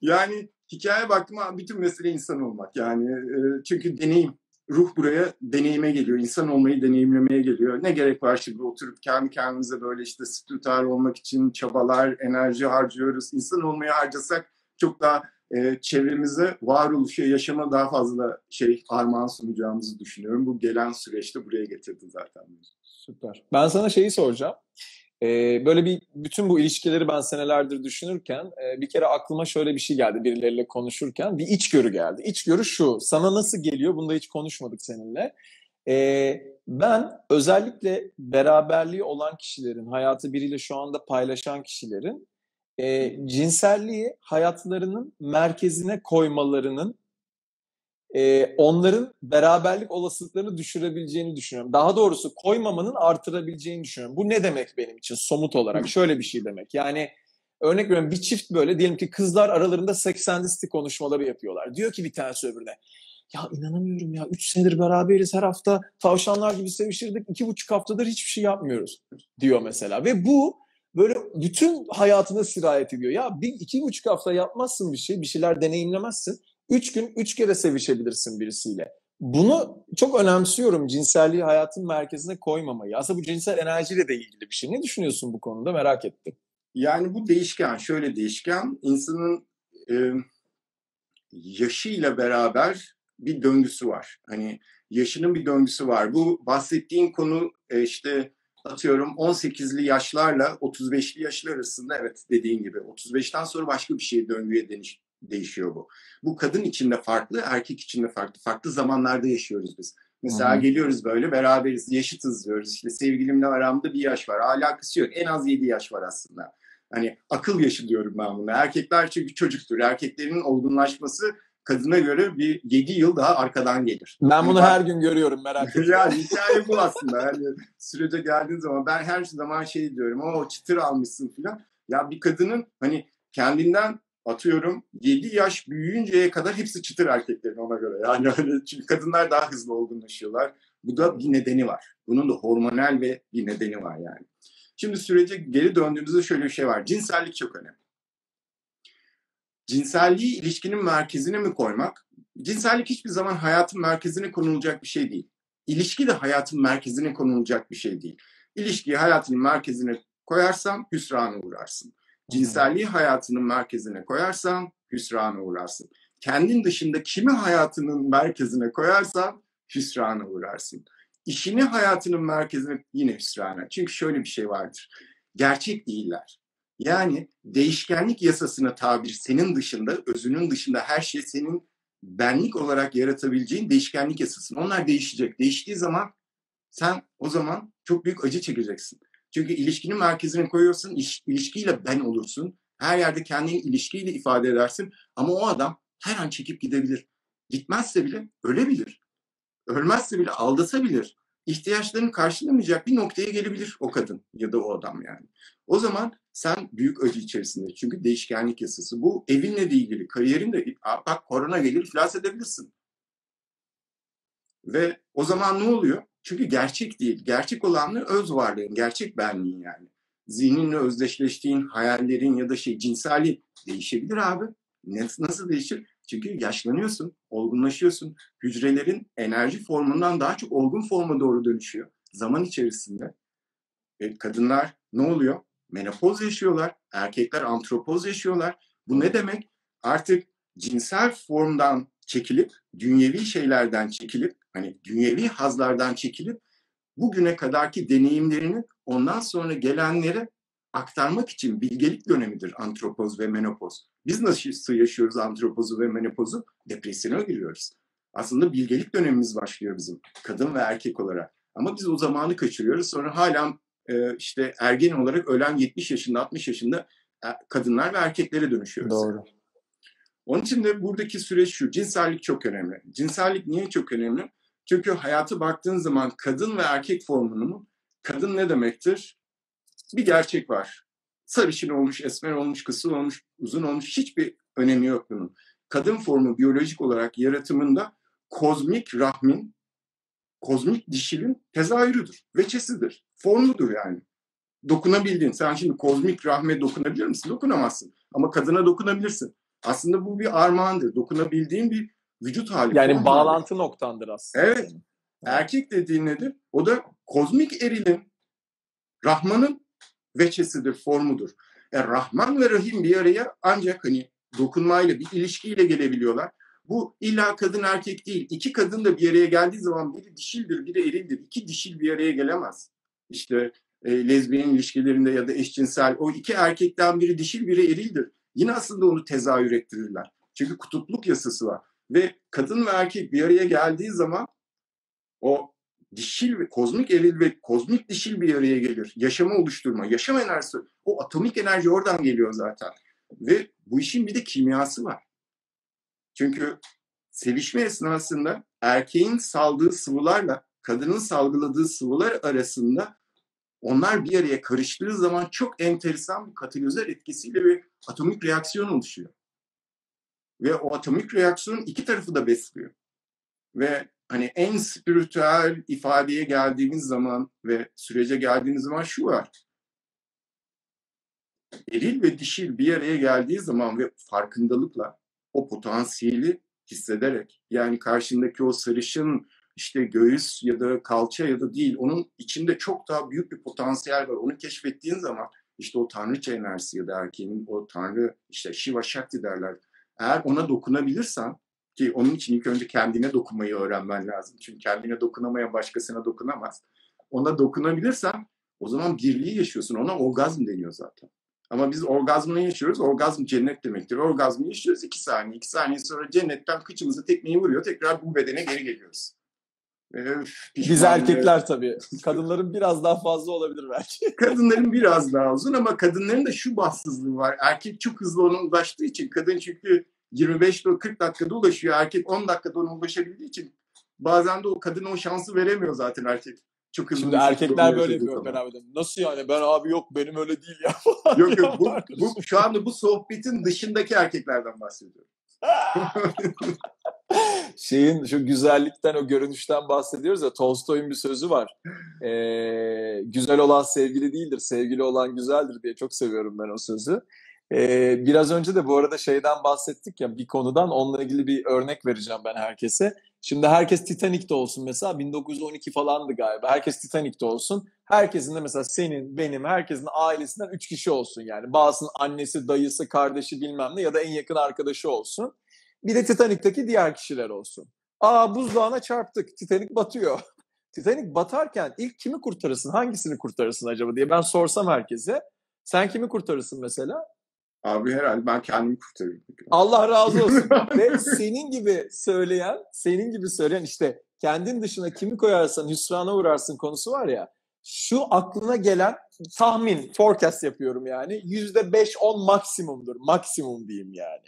yani hikaye baktım bütün mesele insan olmak. Yani e, çünkü deneyim ruh buraya deneyime geliyor. insan olmayı deneyimlemeye geliyor. Ne gerek var şimdi oturup kendi kendimize böyle işte spiritüel olmak için çabalar, enerji harcıyoruz. İnsan olmayı harcasak çok daha e, çevremize varoluşa, yaşama daha fazla şey armağan sunacağımızı düşünüyorum. Bu gelen süreçte buraya getirdi zaten. Süper. Ben sana şeyi soracağım. Ee, böyle bir bütün bu ilişkileri ben senelerdir düşünürken e, bir kere aklıma şöyle bir şey geldi birileriyle konuşurken bir içgörü geldi. İçgörü şu sana nasıl geliyor bunu da hiç konuşmadık seninle. Ee, ben özellikle beraberliği olan kişilerin hayatı biriyle şu anda paylaşan kişilerin e, cinselliği hayatlarının merkezine koymalarının e, onların beraberlik olasılıklarını düşürebileceğini düşünüyorum. Daha doğrusu koymamanın artırabileceğini düşünüyorum. Bu ne demek benim için somut olarak? Şöyle bir şey demek. Yani örnek veriyorum bir çift böyle diyelim ki kızlar aralarında seksenlisti konuşmaları yapıyorlar. Diyor ki bir tanesi öbürüne ya inanamıyorum ya 3 senedir beraberiz her hafta tavşanlar gibi sevişirdik iki buçuk haftadır hiçbir şey yapmıyoruz diyor mesela. Ve bu böyle bütün hayatına sirayet ediyor. Ya bir iki buçuk hafta yapmazsın bir şey bir şeyler deneyimlemezsin Üç gün üç kere sevişebilirsin birisiyle. Bunu çok önemsiyorum cinselliği hayatın merkezine koymamayı. Aslında bu cinsel enerjiyle de ilgili bir şey. Ne düşünüyorsun bu konuda merak ettim. Yani bu değişken, şöyle değişken. insanın e, yaşıyla beraber bir döngüsü var. Hani yaşının bir döngüsü var. Bu bahsettiğin konu e, işte atıyorum 18'li yaşlarla 35'li yaşlar arasında evet dediğin gibi 35'ten sonra başka bir şey döngüye dönüş, değişiyor bu. Bu kadın için de farklı, erkek için de farklı. Farklı zamanlarda yaşıyoruz biz. Mesela hmm. geliyoruz böyle beraberiz, yaşıtız diyoruz. İşte sevgilimle aramda bir yaş var. Alakası yok. En az 7 yaş var aslında. Hani akıl yaşı diyorum ben buna. Erkekler çünkü çocuktur. Erkeklerin olgunlaşması kadına göre bir 7 yıl daha arkadan gelir. Ben bunu her gün görüyorum merak etme. yani hikaye bu aslında. Hani sürece geldiğin zaman ben her zaman şey diyorum. O çıtır almışsın filan. Ya bir kadının hani kendinden atıyorum 7 yaş büyüyünceye kadar hepsi çıtır erkeklerin ona göre. Yani hani çünkü kadınlar daha hızlı olgunlaşıyorlar. Bu da bir nedeni var. Bunun da hormonal ve bir nedeni var yani. Şimdi sürece geri döndüğümüzde şöyle bir şey var. Cinsellik çok önemli. Cinselliği ilişkinin merkezine mi koymak? Cinsellik hiçbir zaman hayatın merkezine konulacak bir şey değil. İlişki de hayatın merkezine konulacak bir şey değil. İlişkiyi hayatın merkezine koyarsan hüsrana uğrarsın. Cinselliği hayatının merkezine koyarsan hüsrana uğrarsın. Kendin dışında kimi hayatının merkezine koyarsan hüsrana uğrarsın. İşini hayatının merkezine yine hüsrana. Çünkü şöyle bir şey vardır. Gerçek değiller. Yani değişkenlik yasasına tabir senin dışında, özünün dışında her şey senin benlik olarak yaratabileceğin değişkenlik yasasın. Onlar değişecek. Değiştiği zaman sen o zaman çok büyük acı çekeceksin. Çünkü ilişkinin merkezine koyuyorsun, iş, ilişkiyle ben olursun. Her yerde kendini ilişkiyle ifade edersin. Ama o adam her an çekip gidebilir. gitmezse bile ölebilir. Ölmezse bile aldatabilir. İhtiyaçlarını karşılamayacak bir noktaya gelebilir o kadın ya da o adam yani. O zaman sen büyük acı içerisinde. Çünkü değişkenlik yasası. Bu evinle de ilgili, kariyerin de bak korona gelir iflas edebilirsin. Ve o zaman ne oluyor? Çünkü gerçek değil. Gerçek olan ne? Öz varlığın, gerçek benliğin yani. Zihninle özdeşleştiğin hayallerin ya da şey cinseli değişebilir abi. Nasıl değişir? Çünkü yaşlanıyorsun, olgunlaşıyorsun. Hücrelerin enerji formundan daha çok olgun forma doğru dönüşüyor zaman içerisinde. E, kadınlar ne oluyor? Menopoz yaşıyorlar, erkekler antropoz yaşıyorlar. Bu ne demek? Artık cinsel formdan çekilip, dünyevi şeylerden çekilip, hani dünyevi hazlardan çekilip bugüne kadarki deneyimlerini ondan sonra gelenlere aktarmak için bilgelik dönemidir antropoz ve menopoz. Biz nasıl yaşıyoruz antropozu ve menopozu? Depresyona giriyoruz. Aslında bilgelik dönemimiz başlıyor bizim kadın ve erkek olarak. Ama biz o zamanı kaçırıyoruz. Sonra hala e, işte ergen olarak ölen 70 yaşında 60 yaşında e, kadınlar ve erkeklere dönüşüyoruz. Doğru. Onun için de buradaki süreç şu. Cinsellik çok önemli. Cinsellik niye çok önemli? Çünkü hayatı baktığın zaman kadın ve erkek formunun kadın ne demektir? Bir gerçek var. Sarışın olmuş, esmer olmuş, kısa olmuş, uzun olmuş hiçbir önemi yok bunun. Kadın formu biyolojik olarak yaratımında kozmik rahmin, kozmik dişilin tezahürüdür, veçesidir, formudur yani. Dokunabildiğin, sen şimdi kozmik rahme dokunabilir misin? Dokunamazsın. Ama kadına dokunabilirsin. Aslında bu bir armağandır. Dokunabildiğin bir vücut hali. Yani bağlantı hali. noktandır aslında. Evet. Erkek dediğin nedir? O da kozmik erilin, Rahman'ın veçesidir, formudur. Yani Rahman ve Rahim bir araya ancak hani dokunmayla, bir ilişkiyle gelebiliyorlar. Bu illa kadın erkek değil. İki kadın da bir araya geldiği zaman biri dişildir, biri erildir. İki dişil bir araya gelemez. İşte e, lezbiyen ilişkilerinde ya da eşcinsel o iki erkekten biri dişil, biri erildir. Yine aslında onu tezahür ettirirler. Çünkü kutupluk yasası var. Ve kadın ve erkek bir araya geldiği zaman o dişil ve kozmik eril ve kozmik dişil bir araya gelir. Yaşamı oluşturma, yaşam enerjisi, o atomik enerji oradan geliyor zaten. Ve bu işin bir de kimyası var. Çünkü sevişme esnasında erkeğin saldığı sıvılarla kadının salgıladığı sıvılar arasında onlar bir araya karıştığı zaman çok enteresan bir katalizör etkisiyle bir atomik reaksiyon oluşuyor. Ve o atomik reaksiyon iki tarafı da besliyor. Ve hani en spiritüel ifadeye geldiğimiz zaman ve sürece geldiğimiz zaman şu var. Eril ve dişil bir araya geldiği zaman ve farkındalıkla o potansiyeli hissederek yani karşındaki o sarışın işte göğüs ya da kalça ya da değil onun içinde çok daha büyük bir potansiyel var. Onu keşfettiğin zaman işte o tanrıça enerjisi ya da erkeğin o tanrı işte Shiva Shakti derler. Eğer ona dokunabilirsen ki onun için ilk önce kendine dokunmayı öğrenmen lazım. Çünkü kendine dokunamayan başkasına dokunamaz. Ona dokunabilirsen o zaman birliği yaşıyorsun. Ona orgazm deniyor zaten. Ama biz orgazmı yaşıyoruz. Orgazm cennet demektir. Orgazmı yaşıyoruz iki saniye. iki saniye sonra cennetten kıçımızı tekmeyi vuruyor. Tekrar bu bedene geri geliyoruz. Öf, Biz erkekler tabii. Kadınların biraz daha fazla olabilir belki. kadınların biraz daha uzun ama kadınların da şu bahtsızlığı var. Erkek çok hızlı ona ulaştığı için kadın çünkü 25-40 dakikada ulaşıyor. Erkek 10 dakikada ona ulaşabildiği için bazen de o kadın o şansı veremiyor zaten erkek. Çok hızlı Şimdi erkekler böyle diyor beraber. Nasıl yani? Ben abi yok benim öyle değil ya. yok yok bu, bu, şu anda bu sohbetin dışındaki erkeklerden bahsediyorum. Şeyin şu güzellikten o görünüşten bahsediyoruz ya Tolstoy'un bir sözü var. Ee, güzel olan sevgili değildir, sevgili olan güzeldir diye çok seviyorum ben o sözü. Ee, biraz önce de bu arada şeyden bahsettik ya bir konudan onunla ilgili bir örnek vereceğim ben herkese. Şimdi herkes Titanic'te olsun mesela 1912 falandı galiba. Herkes Titanic'te olsun. Herkesin de mesela senin, benim, herkesin ailesinden 3 kişi olsun yani. Bazısının annesi, dayısı, kardeşi bilmem ne ya da en yakın arkadaşı olsun. Bir de Titanic'teki diğer kişiler olsun. Aa buzdağına çarptık. Titanic batıyor. Titanic batarken ilk kimi kurtarırsın? Hangisini kurtarırsın acaba diye ben sorsam herkese. Sen kimi kurtarırsın mesela? Abi herhalde ben kendimi kurtarırım. Allah razı olsun. Ve senin gibi söyleyen, senin gibi söyleyen işte kendin dışına kimi koyarsan hüsrana uğrarsın konusu var ya. Şu aklına gelen tahmin, forecast yapıyorum yani. Yüzde beş on maksimumdur. Maksimum diyeyim yani.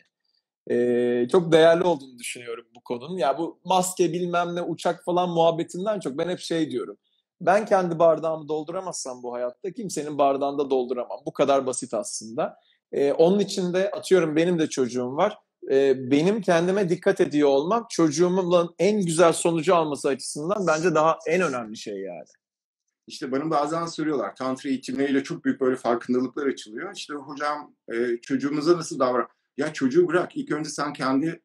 E, çok değerli olduğunu düşünüyorum bu konunun. Ya bu maske bilmem ne uçak falan muhabbetinden çok ben hep şey diyorum. Ben kendi bardağımı dolduramazsam bu hayatta kimsenin bardağını da dolduramam. Bu kadar basit aslında. E, onun için de atıyorum benim de çocuğum var. E, benim kendime dikkat ediyor olmam çocuğumun en güzel sonucu alması açısından bence daha en önemli şey yani. İşte bana bazen soruyorlar. Tantra eğitimleriyle çok büyük böyle farkındalıklar açılıyor. İşte hocam e, çocuğumuza nasıl davran? Ya çocuğu bırak. İlk önce sen kendi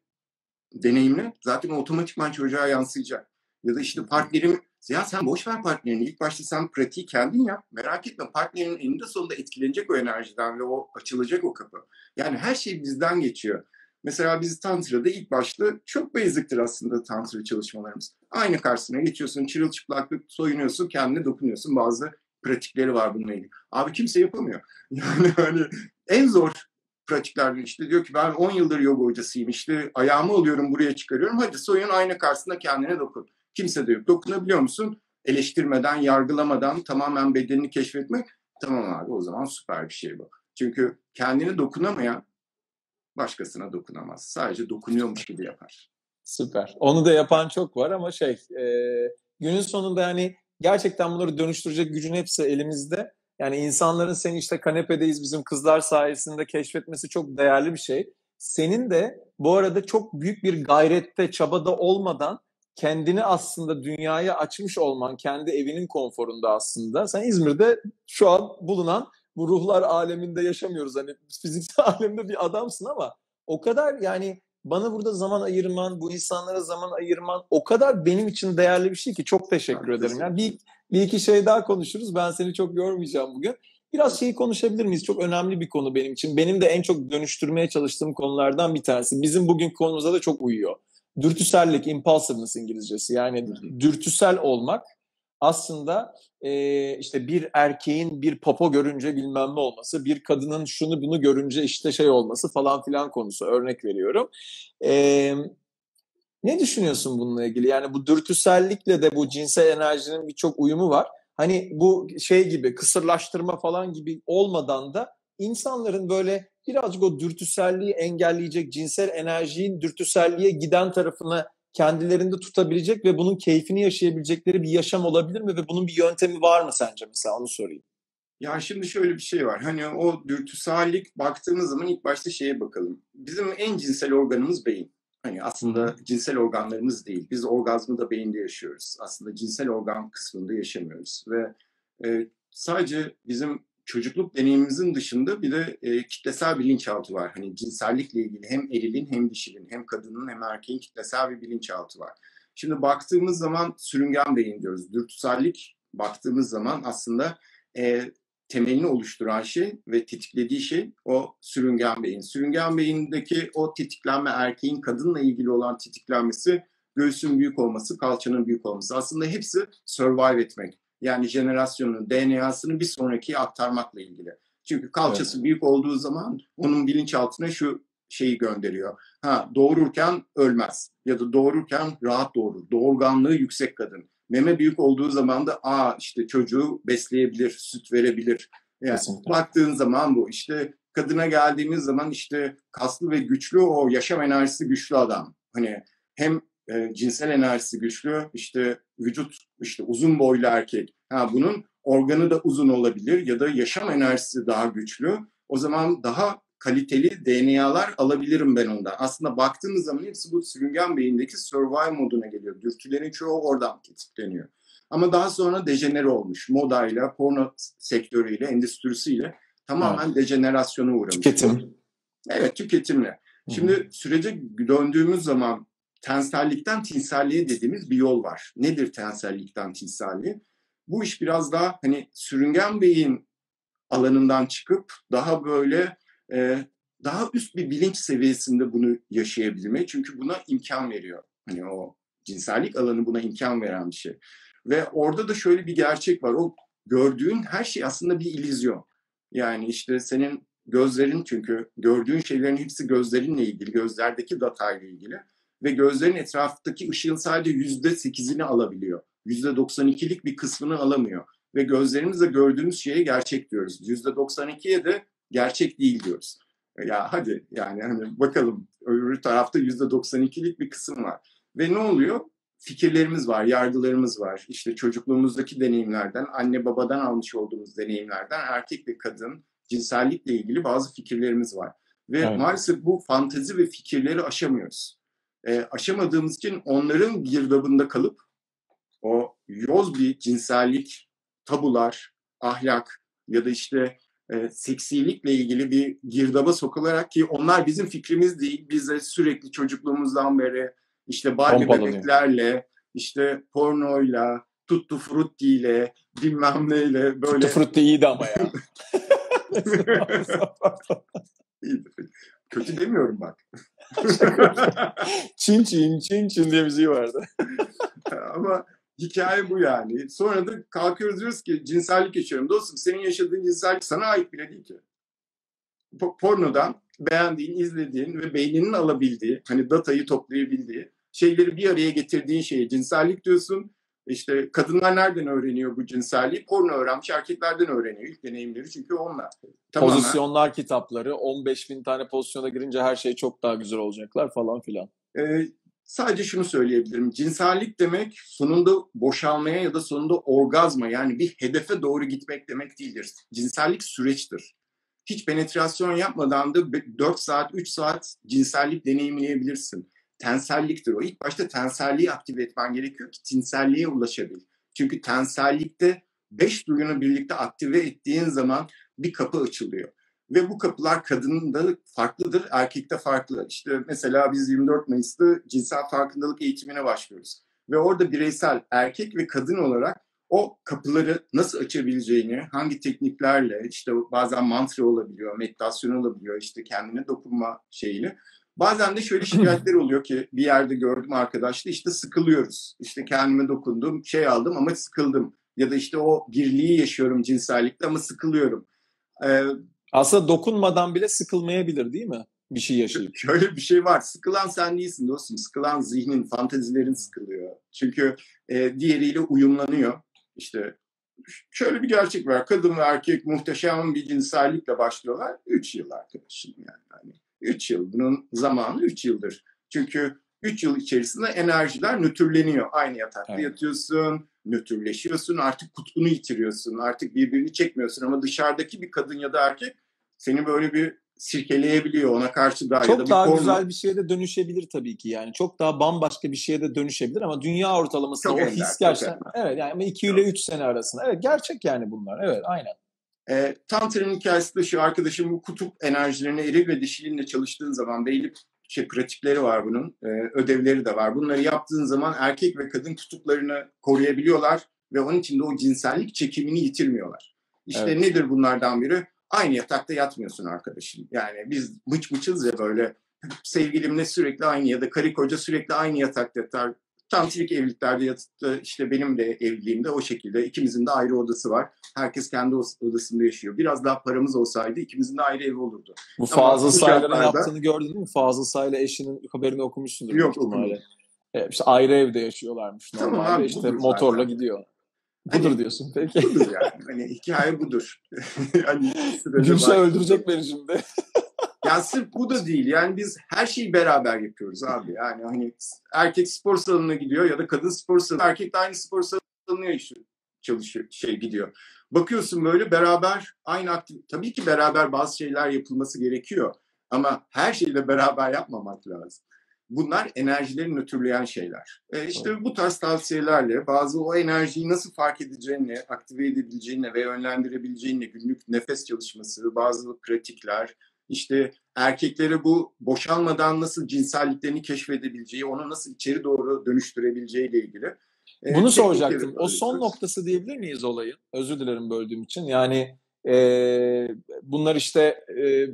deneyimle zaten otomatikman çocuğa yansıyacak. Ya da işte partnerim ya sen boş ver partnerini. İlk başta sen pratiği kendin yap. Merak etme partnerinin eninde sonunda etkilenecek o enerjiden ve o açılacak o kapı. Yani her şey bizden geçiyor. Mesela biz Tantra'da ilk başta çok basic'tir aslında Tantra çalışmalarımız. Aynı karşısına geçiyorsun, çırılçıplaklık soyunuyorsun, kendine dokunuyorsun. Bazı pratikleri var bununla ilgili. Abi kimse yapamıyor. Yani hani en zor pratiklerden işte diyor ki ben 10 yıldır yoga hocasıyım işte ayağımı alıyorum buraya çıkarıyorum. Hadi soyun ayna karşısında kendine dokun. Kimse de yok. Dokunabiliyor musun? Eleştirmeden, yargılamadan tamamen bedenini keşfetmek. Tamam abi o zaman süper bir şey bu. Çünkü kendini dokunamayan başkasına dokunamaz. Sadece dokunuyormuş gibi yapar. Süper. Onu da yapan çok var ama şey e, günün sonunda yani gerçekten bunları dönüştürecek gücün hepsi elimizde. Yani insanların seni işte kanepedeyiz bizim kızlar sayesinde keşfetmesi çok değerli bir şey. Senin de bu arada çok büyük bir gayrette, çabada olmadan kendini aslında dünyaya açmış olman, kendi evinin konforunda aslında. Sen İzmir'de şu an bulunan bu ruhlar aleminde yaşamıyoruz. Hani fiziksel alemde bir adamsın ama o kadar yani bana burada zaman ayırman, bu insanlara zaman ayırman o kadar benim için değerli bir şey ki çok teşekkür ben ederim. Yani bir, bir iki şey daha konuşuruz. Ben seni çok yormayacağım bugün. Biraz şeyi konuşabilir miyiz? Çok önemli bir konu benim için. Benim de en çok dönüştürmeye çalıştığım konulardan bir tanesi. Bizim bugün konumuza da çok uyuyor. Dürtüsellik, impulsiveness İngilizcesi. Yani dürtüsel olmak aslında e, işte bir erkeğin bir popo görünce bilmem ne olması, bir kadının şunu bunu görünce işte şey olması falan filan konusu örnek veriyorum. E, ne düşünüyorsun bununla ilgili? Yani bu dürtüsellikle de bu cinsel enerjinin birçok uyumu var. Hani bu şey gibi kısırlaştırma falan gibi olmadan da insanların böyle birazcık o dürtüselliği engelleyecek cinsel enerjinin dürtüselliğe giden tarafına kendilerinde tutabilecek ve bunun keyfini yaşayabilecekleri bir yaşam olabilir mi ve bunun bir yöntemi var mı sence mesela onu sorayım. Ya şimdi şöyle bir şey var. Hani o dürtüsellik baktığımız zaman ilk başta şeye bakalım. Bizim en cinsel organımız beyin. Hani aslında cinsel organlarımız değil. Biz orgazmı da beyinde yaşıyoruz. Aslında cinsel organ kısmında yaşamıyoruz. Ve e, sadece bizim çocukluk deneyimimizin dışında bir de e, kitlesel bilinçaltı var. Hani cinsellikle ilgili hem erilin hem dişilin hem kadının hem erkeğin kitlesel bir bilinçaltı var. Şimdi baktığımız zaman sürüngen beyin diyoruz. Dürtüsellik baktığımız zaman aslında e, temelini oluşturan şey ve tetiklediği şey o sürüngen beyin. Sürüngen beyindeki o tetiklenme erkeğin kadınla ilgili olan tetiklenmesi göğsün büyük olması, kalçanın büyük olması. Aslında hepsi survive etmek yani jenerasyonun DNA'sını bir sonraki aktarmakla ilgili. Çünkü kalçası evet. büyük olduğu zaman onun bilinçaltına şu şeyi gönderiyor. Ha doğururken ölmez ya da doğururken rahat doğurur. Doğurganlığı yüksek kadın. Meme büyük olduğu zaman da aa işte çocuğu besleyebilir, süt verebilir. Yani baktığın zaman bu işte kadına geldiğimiz zaman işte kaslı ve güçlü o yaşam enerjisi güçlü adam. Hani hem e, cinsel enerjisi güçlü, işte vücut işte uzun boylu erkek. Ha bunun organı da uzun olabilir ya da yaşam enerjisi daha güçlü. O zaman daha kaliteli DNA'lar alabilirim ben ondan. Aslında baktığımız zaman hepsi bu sürüngen beyindeki survive moduna geliyor. Dürtülerin çoğu oradan tetikleniyor. Ama daha sonra dejenere olmuş. Modayla, porno sektörüyle, endüstrisiyle tamamen evet. dejenerasyona uğramış. Tüketim. Evet, tüketimle. Şimdi Hı-hı. sürece döndüğümüz zaman tensellikten tinselliğe dediğimiz bir yol var. Nedir tensellikten tinselliğe? Bu iş biraz daha hani sürüngen beyin alanından çıkıp daha böyle e, daha üst bir bilinç seviyesinde bunu yaşayabilme. Çünkü buna imkan veriyor. Hani o cinsellik alanı buna imkan veren bir şey. Ve orada da şöyle bir gerçek var. O gördüğün her şey aslında bir illüzyon. Yani işte senin gözlerin çünkü gördüğün şeylerin hepsi gözlerinle ilgili, gözlerdeki datayla ilgili ve gözlerin etrafındaki ışığın sadece yüzde sekizini alabiliyor. Yüzde doksan ikilik bir kısmını alamıyor. Ve gözlerimizle gördüğümüz şeye gerçek diyoruz. Yüzde doksan ikiye de gerçek değil diyoruz. Ya hadi yani hani bakalım öbür tarafta %92'lik bir kısım var. Ve ne oluyor? Fikirlerimiz var, yargılarımız var. İşte çocukluğumuzdaki deneyimlerden, anne babadan almış olduğumuz deneyimlerden erkek ve kadın cinsellikle ilgili bazı fikirlerimiz var. Ve evet. maalesef bu fantezi ve fikirleri aşamıyoruz. E, aşamadığımız için onların girdabında kalıp o yoz bir cinsellik, tabular, ahlak ya da işte e, seksilikle ilgili bir girdaba sokularak ki onlar bizim fikrimiz değil. Biz de sürekli çocukluğumuzdan beri işte Barbie bebeklerle, işte pornoyla, tuttu fruttiyle, bilmem neyle böyle. Tuttu frutti iyiydi ama ya. Kötü demiyorum bak. çin çin çin çin diye müziği vardı. ama hikaye bu yani. Sonra da kalkıyoruz diyoruz ki cinsellik yaşıyorum. Dostum senin yaşadığın cinsellik sana ait bile değil ki. Pornodan beğendiğin, izlediğin ve beyninin alabildiği, hani datayı toplayabildiği şeyleri bir araya getirdiğin şeye cinsellik diyorsun. İşte kadınlar nereden öğreniyor bu cinselliği? Porno öğrenmiş erkeklerden öğreniyor. İlk deneyimleri çünkü onlar. Tamamen... Pozisyonlar kitapları 15 bin tane pozisyona girince her şey çok daha güzel olacaklar falan filan. Ee, sadece şunu söyleyebilirim. Cinsellik demek sonunda boşalmaya ya da sonunda orgazma yani bir hedefe doğru gitmek demek değildir. Cinsellik süreçtir. Hiç penetrasyon yapmadan da 4 saat, 3 saat cinsellik deneyimleyebilirsin. Tenselliktir o. İlk başta tenselliği aktive etmen gerekiyor ki tinselliğe ulaşabil. Çünkü tensellikte beş duyunu birlikte aktive ettiğin zaman bir kapı açılıyor. Ve bu kapılar kadının da farklıdır, erkekte farklı. İşte mesela biz 24 Mayıs'ta cinsel farkındalık eğitimine başlıyoruz. Ve orada bireysel erkek ve kadın olarak o kapıları nasıl açabileceğini, hangi tekniklerle, işte bazen mantra olabiliyor, meditasyon olabiliyor, işte kendine dokunma şeyini. Bazen de şöyle şikayetler oluyor ki bir yerde gördüm arkadaşla işte sıkılıyoruz. İşte kendime dokundum, şey aldım ama sıkıldım. Ya da işte o birliği yaşıyorum cinsellikte ama sıkılıyorum. Ee, aslında dokunmadan bile sıkılmayabilir değil mi? Bir şey yaşayıp. Şöyle bir şey var. Sıkılan sen değilsin dostum. Sıkılan zihnin, fantezilerin sıkılıyor. Çünkü e, diğeriyle uyumlanıyor. İşte şöyle bir gerçek var. Kadın ve erkek muhteşem bir cinsellikle başlıyorlar. Üç yıl arkadaşım yani. yani üç yıl. Bunun zamanı üç yıldır. Çünkü üç yıl içerisinde enerjiler nötrleniyor. Aynı yatakta evet. yatıyorsun, nötrleşiyorsun, artık kutbunu yitiriyorsun, artık birbirini çekmiyorsun ama dışarıdaki bir kadın ya da erkek seni böyle bir sirkeleyebiliyor ona karşı daha çok ya da bir daha porno... güzel bir şeye de dönüşebilir tabii ki yani. Çok daha bambaşka bir şeye de dönüşebilir ama dünya ortalaması o his gerçekten evet yani 2 ile 3 sene arasında. Evet gerçek yani bunlar. Evet aynen. E, Tantra'nın hikayesi de şu arkadaşım bu kutup enerjilerine eril ve dişilinle çalıştığın zaman belli şey pratikleri var bunun, e, ödevleri de var. Bunları yaptığın zaman erkek ve kadın kutuplarını koruyabiliyorlar ve onun için de o cinsellik çekimini yitirmiyorlar. İşte evet. nedir bunlardan biri? Aynı yatakta yatmıyorsun arkadaşım. Yani biz mıç mıçız ya böyle sevgilimle sürekli aynı ya da karı koca sürekli aynı yatakta yatar. Tantrik evliliklerde yatıp işte benim de evliliğimde o şekilde ikimizin de ayrı odası var. Herkes kendi odasında yaşıyor. Biraz daha paramız olsaydı ikimizin de ayrı evi olurdu. Bu Fazıl Saylar'ın yaptığını gördün mü? Fazıl Sayla eşinin haberini okumuşsundur. Yok okumadım. Evet, işte ayrı evde yaşıyorlarmış normalde. Tamam abi, işte motorla zaten. gidiyor. Budur hani, diyorsun peki. Budur yani. Hani hikaye budur. hani Gülşah öldürecek beni şimdi. Yani sırf bu da değil. Yani biz her şeyi beraber yapıyoruz abi. Yani hani erkek spor salonuna gidiyor ya da kadın spor salonu. Erkek de aynı spor salonuna yaşıyor, çalışıyor, şey gidiyor. Bakıyorsun böyle beraber aynı aktif tabii ki beraber bazı şeyler yapılması gerekiyor. Ama her şeyi de beraber yapmamak lazım. Bunlar enerjileri nötrleyen şeyler. E işte bu tarz tavsiyelerle bazı o enerjiyi nasıl fark edeceğini, aktive edebileceğini ve yönlendirebileceğini, günlük nefes çalışması, bazı pratikler, işte erkeklere bu boşalmadan nasıl cinselliklerini keşfedebileceği, onu nasıl içeri doğru dönüştürebileceği ile ilgili. E, Bunu soracaktım. O son noktası diyebilir miyiz olayın? Özür dilerim böldüğüm için. Yani e, bunlar işte e,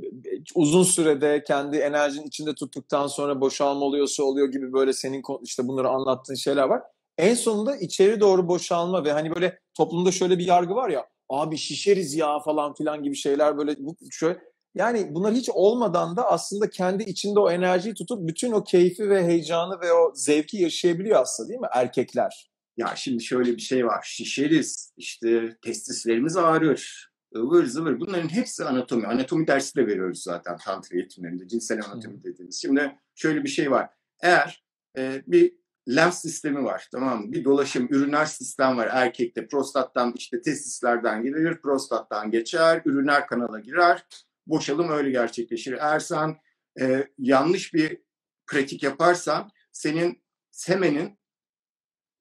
uzun sürede kendi enerjinin içinde tuttuktan sonra boşalma oluyorsa oluyor gibi böyle senin işte bunları anlattığın şeyler var. En sonunda içeri doğru boşalma ve hani böyle toplumda şöyle bir yargı var ya abi şişeriz ya falan filan gibi şeyler böyle bu şöyle yani bunlar hiç olmadan da aslında kendi içinde o enerjiyi tutup bütün o keyfi ve heyecanı ve o zevki yaşayabiliyor aslında değil mi erkekler? Ya şimdi şöyle bir şey var. Şişeriz, işte testislerimiz ağrır, ıvır zıvır bunların hepsi anatomi. Anatomi dersi de veriyoruz zaten tantra eğitimlerinde cinsel anatomi dediğimiz. Şimdi şöyle bir şey var. Eğer e, bir lenf sistemi var tamam mı? Bir dolaşım üriner sistem var erkekte prostattan işte testislerden gelir prostattan geçer üriner kanala girer boşalım öyle gerçekleşir. Eğer sen e, yanlış bir pratik yaparsan senin semenin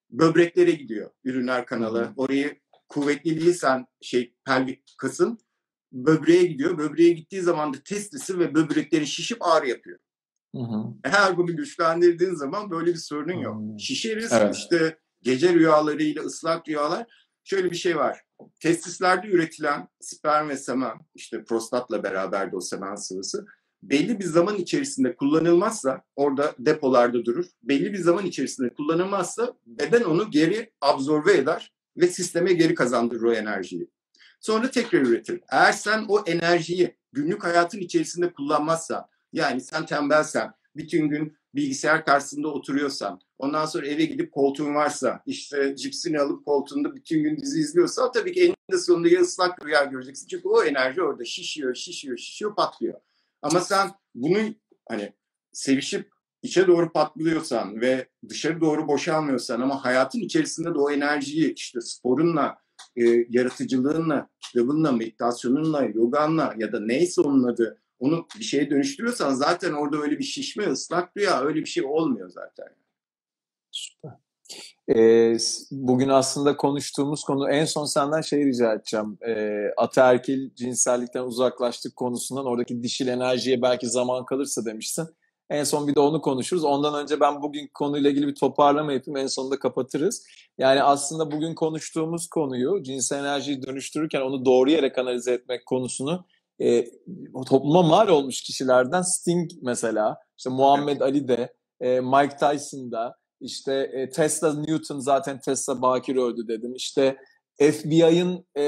böbreklere gidiyor üriner kanalı. Orayı kuvvetli değilsen şey pelvik kasın böbreğe gidiyor. Böbreğe gittiği zaman da testisi ve böbrekleri şişip ağrı yapıyor. Hı hı. Eğer bunu güçlendirdiğin zaman böyle bir sorunun yok. Hı. Şişeriz evet. işte gece rüyalarıyla ıslak rüyalar. Şöyle bir şey var. Testislerde üretilen sperm ve semen, işte prostatla beraber de o semen sıvısı belli bir zaman içerisinde kullanılmazsa orada depolarda durur. Belli bir zaman içerisinde kullanılmazsa beden onu geri absorbe eder ve sisteme geri kazandırır o enerjiyi. Sonra tekrar üretir. Eğer sen o enerjiyi günlük hayatın içerisinde kullanmazsan, yani sen tembelsen, bütün gün bilgisayar karşısında oturuyorsan, ondan sonra eve gidip koltuğun varsa, işte cipsini alıp koltuğunda bütün gün dizi izliyorsan tabii ki eninde sonunda ya ıslak rüya göreceksin. Çünkü o enerji orada şişiyor, şişiyor, şişiyor, patlıyor. Ama sen bunu hani sevişip içe doğru patlıyorsan ve dışarı doğru boşalmıyorsan ama hayatın içerisinde de o enerjiyi işte sporunla, e, yaratıcılığınla, kitabınla, meditasyonunla, yoganla ya da neyse onun adı onu bir şeye dönüştürüyorsan zaten orada öyle bir şişme, ıslak rüya öyle bir şey olmuyor zaten. Süper. Ee, bugün aslında konuştuğumuz konu en son senden şey rica edeceğim. Ee, ataerkil cinsellikten uzaklaştık konusundan oradaki dişil enerjiye belki zaman kalırsa demişsin. En son bir de onu konuşuruz. Ondan önce ben bugün konuyla ilgili bir toparlama yapayım. En sonunda kapatırız. Yani aslında bugün konuştuğumuz konuyu cinsel enerjiyi dönüştürürken onu doğru yere kanalize etmek konusunu e, topluma mal olmuş kişilerden Sting mesela, işte Muhammed Ali de, e, Mike Tyson da, işte e, Tesla Newton zaten Tesla bakir öldü dedim. İşte FBI'ın e,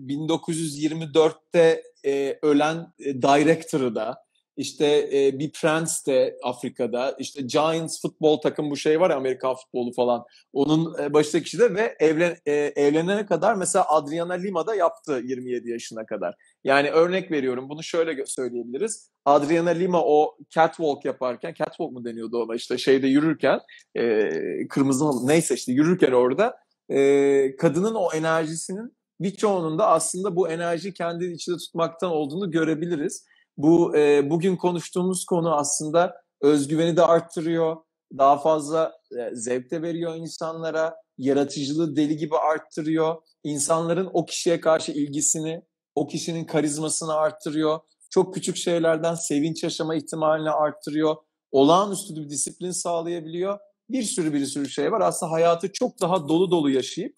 1924'te e, ölen e, director'ı da işte e, bir Prens de Afrika'da işte Giants futbol takım bu şey var ya Amerikan futbolu falan onun e, başındaki kişi de ve evlen, e, evlenene kadar mesela Adriana Lima da yaptı 27 yaşına kadar. Yani örnek veriyorum bunu şöyle söyleyebiliriz. Adriana Lima o catwalk yaparken catwalk mu deniyordu ona işte şeyde yürürken e, kırmızı neyse işte yürürken orada e, kadının o enerjisinin birçoğunun da aslında bu enerji kendi içinde tutmaktan olduğunu görebiliriz. Bu e, bugün konuştuğumuz konu aslında özgüveni de arttırıyor, daha fazla e, zevk de veriyor insanlara, yaratıcılığı deli gibi arttırıyor, insanların o kişiye karşı ilgisini, o kişinin karizmasını arttırıyor, çok küçük şeylerden sevinç yaşama ihtimalini arttırıyor, olağanüstü bir disiplin sağlayabiliyor. Bir sürü bir sürü şey var. Aslında hayatı çok daha dolu dolu yaşayıp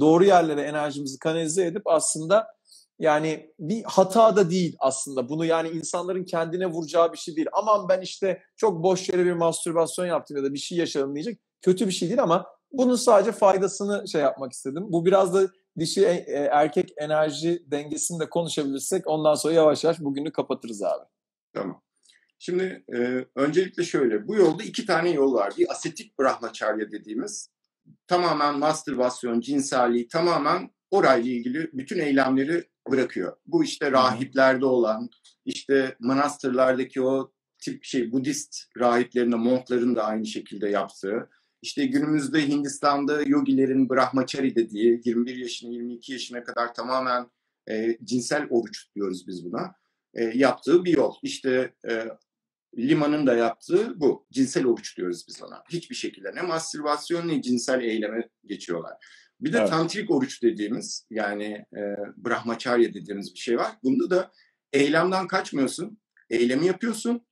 doğru yerlere enerjimizi kanalize edip aslında yani bir hata da değil aslında. Bunu yani insanların kendine vuracağı bir şey değil. Aman ben işte çok boş yere bir mastürbasyon yaptım ya da bir şey yaşadım diyecek. Kötü bir şey değil ama bunun sadece faydasını şey yapmak istedim. Bu biraz da dişi e, e, erkek enerji dengesini de konuşabilirsek ondan sonra yavaş yavaş bugünü kapatırız abi. Tamam. Şimdi e, öncelikle şöyle, bu yolda iki tane yol var. Bir asetik brahmacharya dediğimiz, tamamen mastürbasyon, cinselliği, tamamen orayla ilgili bütün eylemleri bırakıyor. Bu işte rahiplerde olan, işte manastırlardaki o tip şey Budist rahiplerin, monkların da aynı şekilde yaptığı, işte günümüzde Hindistan'da yogilerin brahmachari dediği 21 yaşına 22 yaşına kadar tamamen e, cinsel oruç diyoruz biz buna. E, yaptığı bir yol. İşte e, Lima'nın da yaptığı bu. Cinsel oruç diyoruz biz ona. Hiçbir şekilde ne mastürbasyon ne cinsel eyleme geçiyorlar. Bir de evet. tantrik oruç dediğimiz yani e, brahmacharya dediğimiz bir şey var. Bunda da eylemden kaçmıyorsun. Eylemi yapıyorsun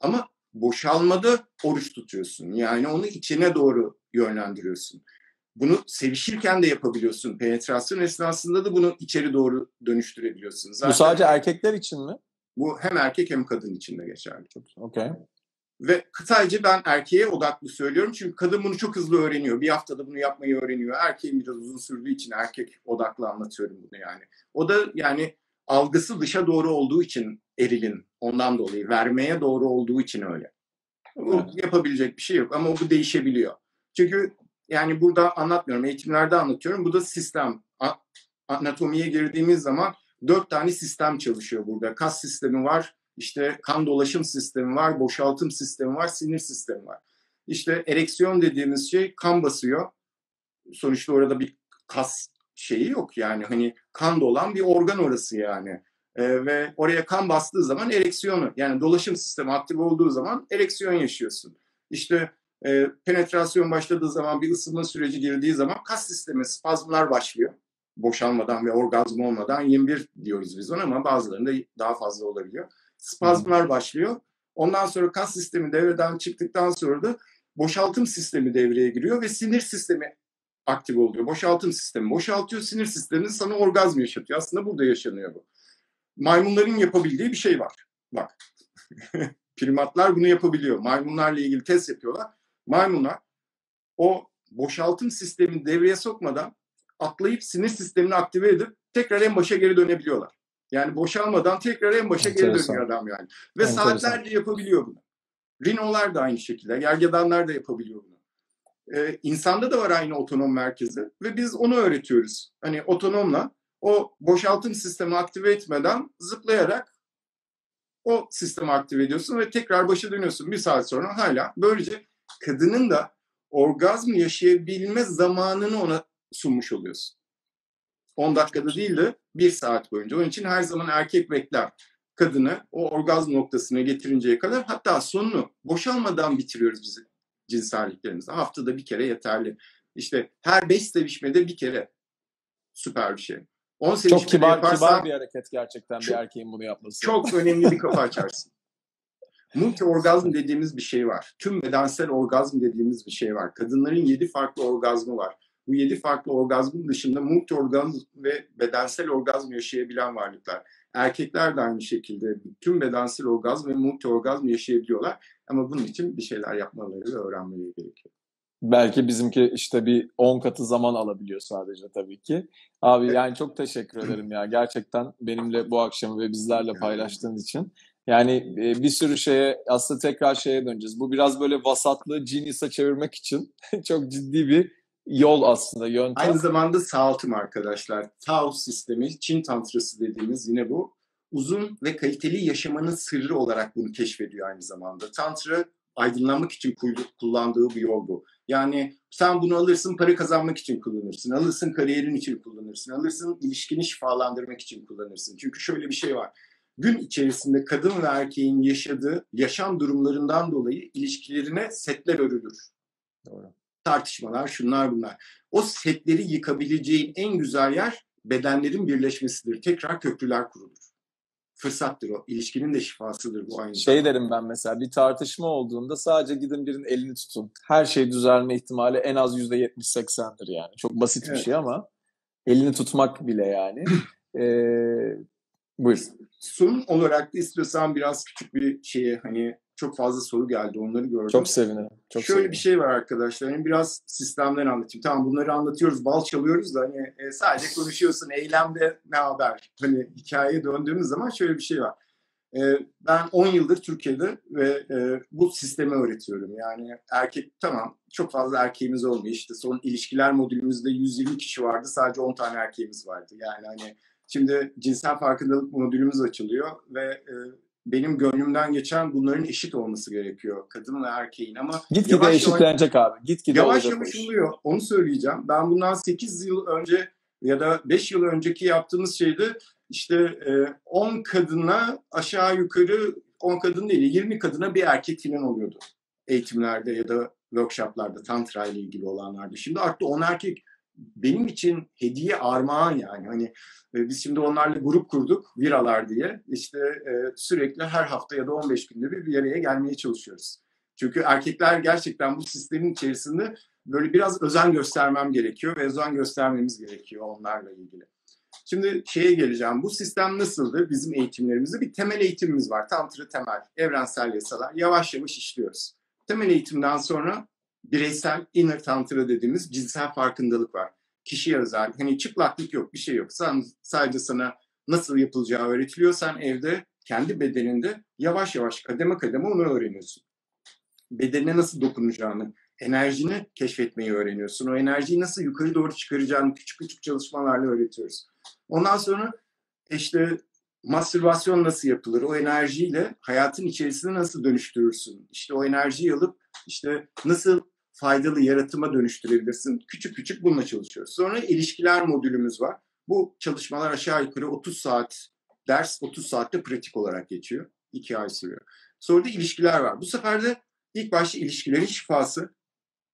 ama boşalmada oruç tutuyorsun. Yani onu içine doğru yönlendiriyorsun. Bunu sevişirken de yapabiliyorsun. Penetrasyon esnasında da bunu içeri doğru dönüştürebiliyorsun. Zaten bu sadece erkekler için mi? Bu hem erkek hem kadın için de geçerli. Okay. Ve sadece ben erkeğe odaklı söylüyorum çünkü kadın bunu çok hızlı öğreniyor. Bir haftada bunu yapmayı öğreniyor. Erkeğin biraz uzun sürdüğü için erkek odaklı anlatıyorum bunu yani. O da yani algısı dışa doğru olduğu için erilin ondan dolayı. Vermeye doğru olduğu için öyle. Bu yapabilecek bir şey yok ama bu değişebiliyor. Çünkü yani burada anlatmıyorum, eğitimlerde anlatıyorum. Bu da sistem. Anatomiye girdiğimiz zaman dört tane sistem çalışıyor burada. Kas sistemi var, işte kan dolaşım sistemi var, boşaltım sistemi var, sinir sistemi var. İşte ereksiyon dediğimiz şey kan basıyor. Sonuçta orada bir kas şeyi yok yani hani kan dolan bir organ orası yani. Ee, ve oraya kan bastığı zaman ereksiyonu yani dolaşım sistemi aktif olduğu zaman ereksiyon yaşıyorsun. İşte e, penetrasyon başladığı zaman bir ısınma süreci girdiği zaman kas sistemi spazmlar başlıyor. Boşalmadan ve orgazm olmadan 21 diyoruz biz ona ama bazılarında daha fazla olabiliyor. Spazmlar başlıyor. Ondan sonra kas sistemi devreden çıktıktan sonra da boşaltım sistemi devreye giriyor ve sinir sistemi aktif oluyor. Boşaltım sistemi boşaltıyor, sinir sistemi sana orgazm yaşatıyor. Aslında burada yaşanıyor bu. Maymunların yapabildiği bir şey var. Bak. Primatlar bunu yapabiliyor. Maymunlarla ilgili test yapıyorlar. Maymunlar o boşaltım sistemini devreye sokmadan atlayıp sinir sistemini aktive edip tekrar en başa geri dönebiliyorlar. Yani boşalmadan tekrar en başa geri dönüyor adam yani. Ve Enteresan. saatlerce yapabiliyor bunu. Rinolar da aynı şekilde. Gergedanlar da yapabiliyor bunu. Ee, insanda da var aynı otonom merkezi ve biz onu öğretiyoruz. Hani otonomla o boşaltım sistemi aktive etmeden zıplayarak o sistemi aktive ediyorsun ve tekrar başa dönüyorsun. Bir saat sonra hala böylece kadının da orgazm yaşayabilme zamanını ona sunmuş oluyorsun. 10 dakikada değil de 1 saat boyunca. Onun için her zaman erkek bekler kadını o orgazm noktasına getirinceye kadar hatta sonunu boşalmadan bitiriyoruz bizi cinselliklerimizi. Haftada bir kere yeterli. İşte her beş sevişmede bir kere süper bir şey. 10 çok kibar, yaparsan, kibar bir hareket gerçekten çok, bir erkeğin bunu yapması. Çok önemli bir kapı açarsın. Multi orgazm dediğimiz bir şey var. Tüm bedensel orgazm dediğimiz bir şey var. Kadınların yedi farklı orgazmı var. Bu yedi farklı orgazmın dışında multi orgazm ve bedensel orgazm yaşayabilen varlıklar. Erkekler de aynı şekilde tüm bedensel orgazm ve multi orgazm yaşayabiliyorlar. Ama bunun için bir şeyler yapmaları ve öğrenmeleri gerekiyor. Belki bizimki işte bir 10 katı zaman alabiliyor sadece tabii ki. Abi yani çok teşekkür ederim ya. Gerçekten benimle bu akşamı ve bizlerle paylaştığın için. Yani e, bir sürü şeye aslında tekrar şeye döneceğiz. Bu biraz böyle vasatlığı genius'a çevirmek için çok ciddi bir yol aslında yöntem. Aynı zamanda sağaltım arkadaşlar. Tao sistemi, Çin tantrası dediğimiz yine bu. Uzun ve kaliteli yaşamanın sırrı olarak bunu keşfediyor aynı zamanda. Tantra aydınlanmak için kullandığı bir yol bu. Yani sen bunu alırsın para kazanmak için kullanırsın. Alırsın kariyerin için kullanırsın. Alırsın ilişkini şifalandırmak için kullanırsın. Çünkü şöyle bir şey var. Gün içerisinde kadın ve erkeğin yaşadığı yaşam durumlarından dolayı ilişkilerine setler örülür. Doğru. Tartışmalar, şunlar bunlar. O setleri yıkabileceğin en güzel yer bedenlerin birleşmesidir. Tekrar köprüler kurulur fırsattır o. İlişkinin de şifasıdır bu aynı Şey derim ben mesela bir tartışma olduğunda sadece gidin birinin elini tutun. Her şey düzelme ihtimali en az %70-80'dir yani. Çok basit evet. bir şey ama elini tutmak bile yani. ee, buyur. Son olarak da istiyorsan biraz küçük bir şeye hani çok fazla soru geldi. Onları gördüm. Çok sevinirim. Çok Şöyle sevinirim. bir şey var arkadaşlar. Yani biraz sistemden anlatayım. Tamam bunları anlatıyoruz, bal çalıyoruz da hani e, sadece konuşuyorsun. Eylemde ne haber? Hani hikayeye döndüğümüz zaman şöyle bir şey var. E, ben 10 yıldır Türkiye'de ve e, bu sistemi öğretiyorum. Yani erkek tamam çok fazla erkeğimiz olmuyor. İşte son ilişkiler modülümüzde 120 kişi vardı. Sadece 10 tane erkeğimiz vardı. Yani hani Şimdi cinsel farkındalık modülümüz açılıyor ve e, benim gönlümden geçen bunların eşit olması gerekiyor. Kadın ve erkeğin ama gitgide eşitlenecek yavaş, abi. Gitgide yavaş yavaş oluyor. Onu söyleyeceğim. Ben bundan 8 yıl önce ya da 5 yıl önceki yaptığımız şeyde işte 10 e, kadına aşağı yukarı 10 kadın değil 20 kadına bir erkek falan oluyordu. Eğitimlerde ya da workshoplarda tantra ile ilgili olanlarda. Şimdi arttı 10 erkek benim için hediye armağan yani. Hani e, biz şimdi onlarla grup kurduk Viralar diye. İşte e, sürekli her hafta ya da 15 günde bir bir araya gelmeye çalışıyoruz. Çünkü erkekler gerçekten bu sistemin içerisinde böyle biraz özen göstermem gerekiyor ve özen göstermemiz gerekiyor onlarla ilgili. Şimdi şeye geleceğim. Bu sistem nasıldı? Bizim eğitimlerimizde bir temel eğitimimiz var. Tantra temel, evrensel yasalar. Yavaş yavaş işliyoruz. Temel eğitimden sonra bireysel inner tantra dediğimiz cinsel farkındalık var. Kişiye özel. Hani çıplaklık yok, bir şey yok. Sen, sadece sana nasıl yapılacağı öğretiliyor. Sen evde kendi bedeninde yavaş yavaş kademe kademe onu öğreniyorsun. Bedenine nasıl dokunacağını, enerjini keşfetmeyi öğreniyorsun. O enerjiyi nasıl yukarı doğru çıkaracağını küçük küçük çalışmalarla öğretiyoruz. Ondan sonra işte mastürbasyon nasıl yapılır? O enerjiyle hayatın içerisinde nasıl dönüştürürsün? İşte o enerjiyi alıp işte nasıl faydalı yaratıma dönüştürebilirsin? Küçük küçük bununla çalışıyoruz. Sonra ilişkiler modülümüz var. Bu çalışmalar aşağı yukarı 30 saat ders, 30 saatte pratik olarak geçiyor. 2 ay sürüyor. Sonra da ilişkiler var. Bu sefer de ilk başta ilişkilerin şifası,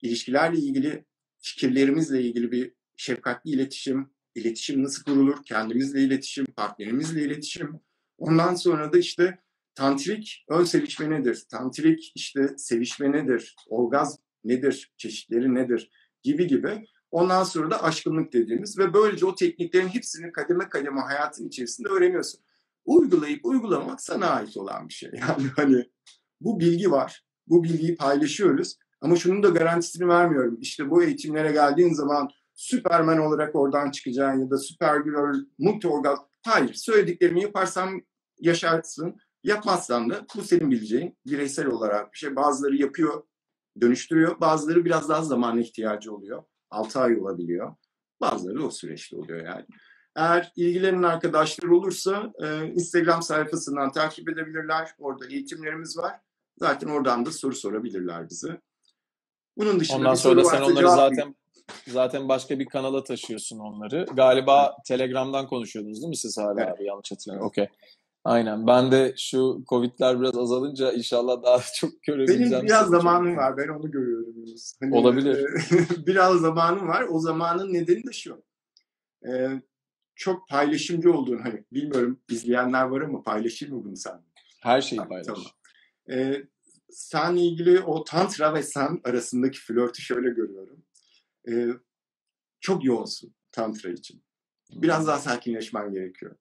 ilişkilerle ilgili fikirlerimizle ilgili bir şefkatli iletişim, iletişim nasıl kurulur, kendimizle iletişim, partnerimizle iletişim. Ondan sonra da işte tantrik ön sevişme nedir, tantrik işte sevişme nedir, orgazm nedir, çeşitleri nedir gibi gibi. Ondan sonra da aşkınlık dediğimiz ve böylece o tekniklerin hepsini kademe kademe hayatın içerisinde öğreniyorsun. Uygulayıp uygulamak sana ait olan bir şey. Yani hani bu bilgi var. Bu bilgiyi paylaşıyoruz. Ama şunun da garantisini vermiyorum. İşte bu eğitimlere geldiğin zaman Süpermen olarak oradan çıkacaksın ya da Supergirl, multi orgazm. Hayır, söylediklerimi yaparsan yaşarsın. Yapmazsan da bu senin bileceğin bireysel olarak bir şey. Bazıları yapıyor, dönüştürüyor. Bazıları biraz daha zamana ihtiyacı oluyor. 6 ay olabiliyor. Bazıları o süreçte oluyor yani. Eğer ilgilenen arkadaşlar olursa e, Instagram sayfasından takip edebilirler. Orada eğitimlerimiz var. Zaten oradan da soru sorabilirler bize. Bunun dışında Ondan sonra sen onları zaten zaten başka bir kanala taşıyorsun onları. Galiba Telegram'dan konuşuyordunuz değil mi siz hala evet. abi yanlış hatırlamıyorum. Okey. Aynen. Ben de şu Covid'ler biraz azalınca inşallah daha çok görebileceğim. Benim biraz zamanım var. Ben onu görüyorum. Hani, Olabilir. biraz zamanım var. O zamanın nedeni de şu. Ee, çok paylaşımcı olduğun hani bilmiyorum izleyenler var ama paylaşır mı bunu sen? Her şeyi paylaş. Tamam. Ee, senle ilgili o tantra ve sen arasındaki flörtü şöyle görüyorum. Ee, çok yoğunsun tantra için. Biraz daha sakinleşmen gerekiyor.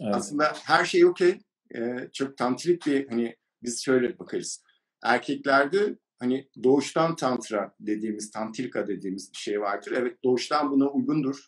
Evet. Aslında her şey okey. Ee, çok tantrik bir hani biz şöyle bakarız. Erkeklerde hani doğuştan tantra dediğimiz, tantrika dediğimiz bir şey vardır. Evet doğuştan buna uygundur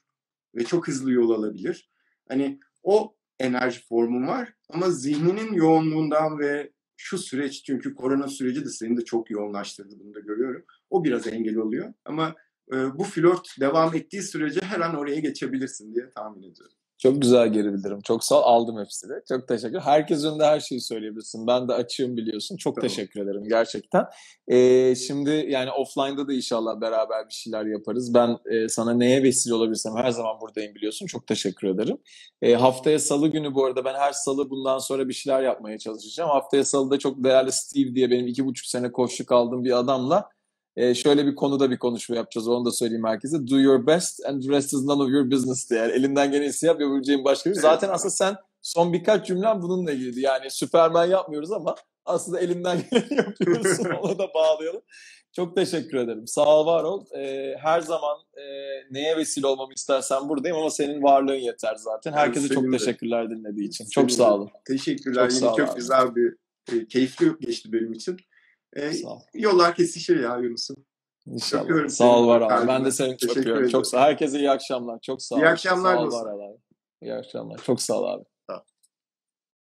ve çok hızlı yol alabilir. Hani o enerji formun var ama zihninin yoğunluğundan ve şu süreç çünkü korona süreci de seni de çok yoğunlaştırdı bunu da görüyorum. O biraz engel oluyor ama e, bu flört devam ettiği sürece her an oraya geçebilirsin diye tahmin ediyorum. Çok güzel geri bildirim. Çok sağ ol. Aldım hepsini. Çok teşekkür Herkes önünde her şeyi söyleyebilirsin. Ben de açığım biliyorsun. Çok tamam. teşekkür ederim gerçekten. Ee, şimdi yani offline'da da inşallah beraber bir şeyler yaparız. Ben e, sana neye vesile olabilirsem her zaman buradayım biliyorsun. Çok teşekkür ederim. E, haftaya salı günü bu arada ben her salı bundan sonra bir şeyler yapmaya çalışacağım. Haftaya salıda çok değerli Steve diye benim iki buçuk sene koşluk aldığım bir adamla e, şöyle bir konuda bir konuşma yapacağız. Onu da söyleyeyim herkese. Do your best and the rest is none of your business diye. Yani elinden gelen iyisi yap yapabileceğin başka bir şey. Zaten aslında sen son birkaç cümlen bununla ilgili. Yani Superman yapmıyoruz ama aslında elinden geleni yapıyorsun. Ona da bağlayalım. Çok teşekkür ederim. Sağ ol, var ol. Ee, her zaman e, neye vesile olmamı istersen buradayım ama senin varlığın yeter zaten. Herkese çok de. teşekkürler dinlediği için. Senin çok sağ olun. Teşekkürler. Çok, Yine çok güzel bir, e, keyifli geçti benim için. E, yollar kesişir ya Yunus'um. İnşallah. Öpüyorum sağ ol var abi. Ben de seni çok öpüyorum. Çok sağ Herkese iyi akşamlar. Çok sağ ol. İyi akşamlar. Sağ ol var abi. İyi akşamlar. Çok sağ ol abi.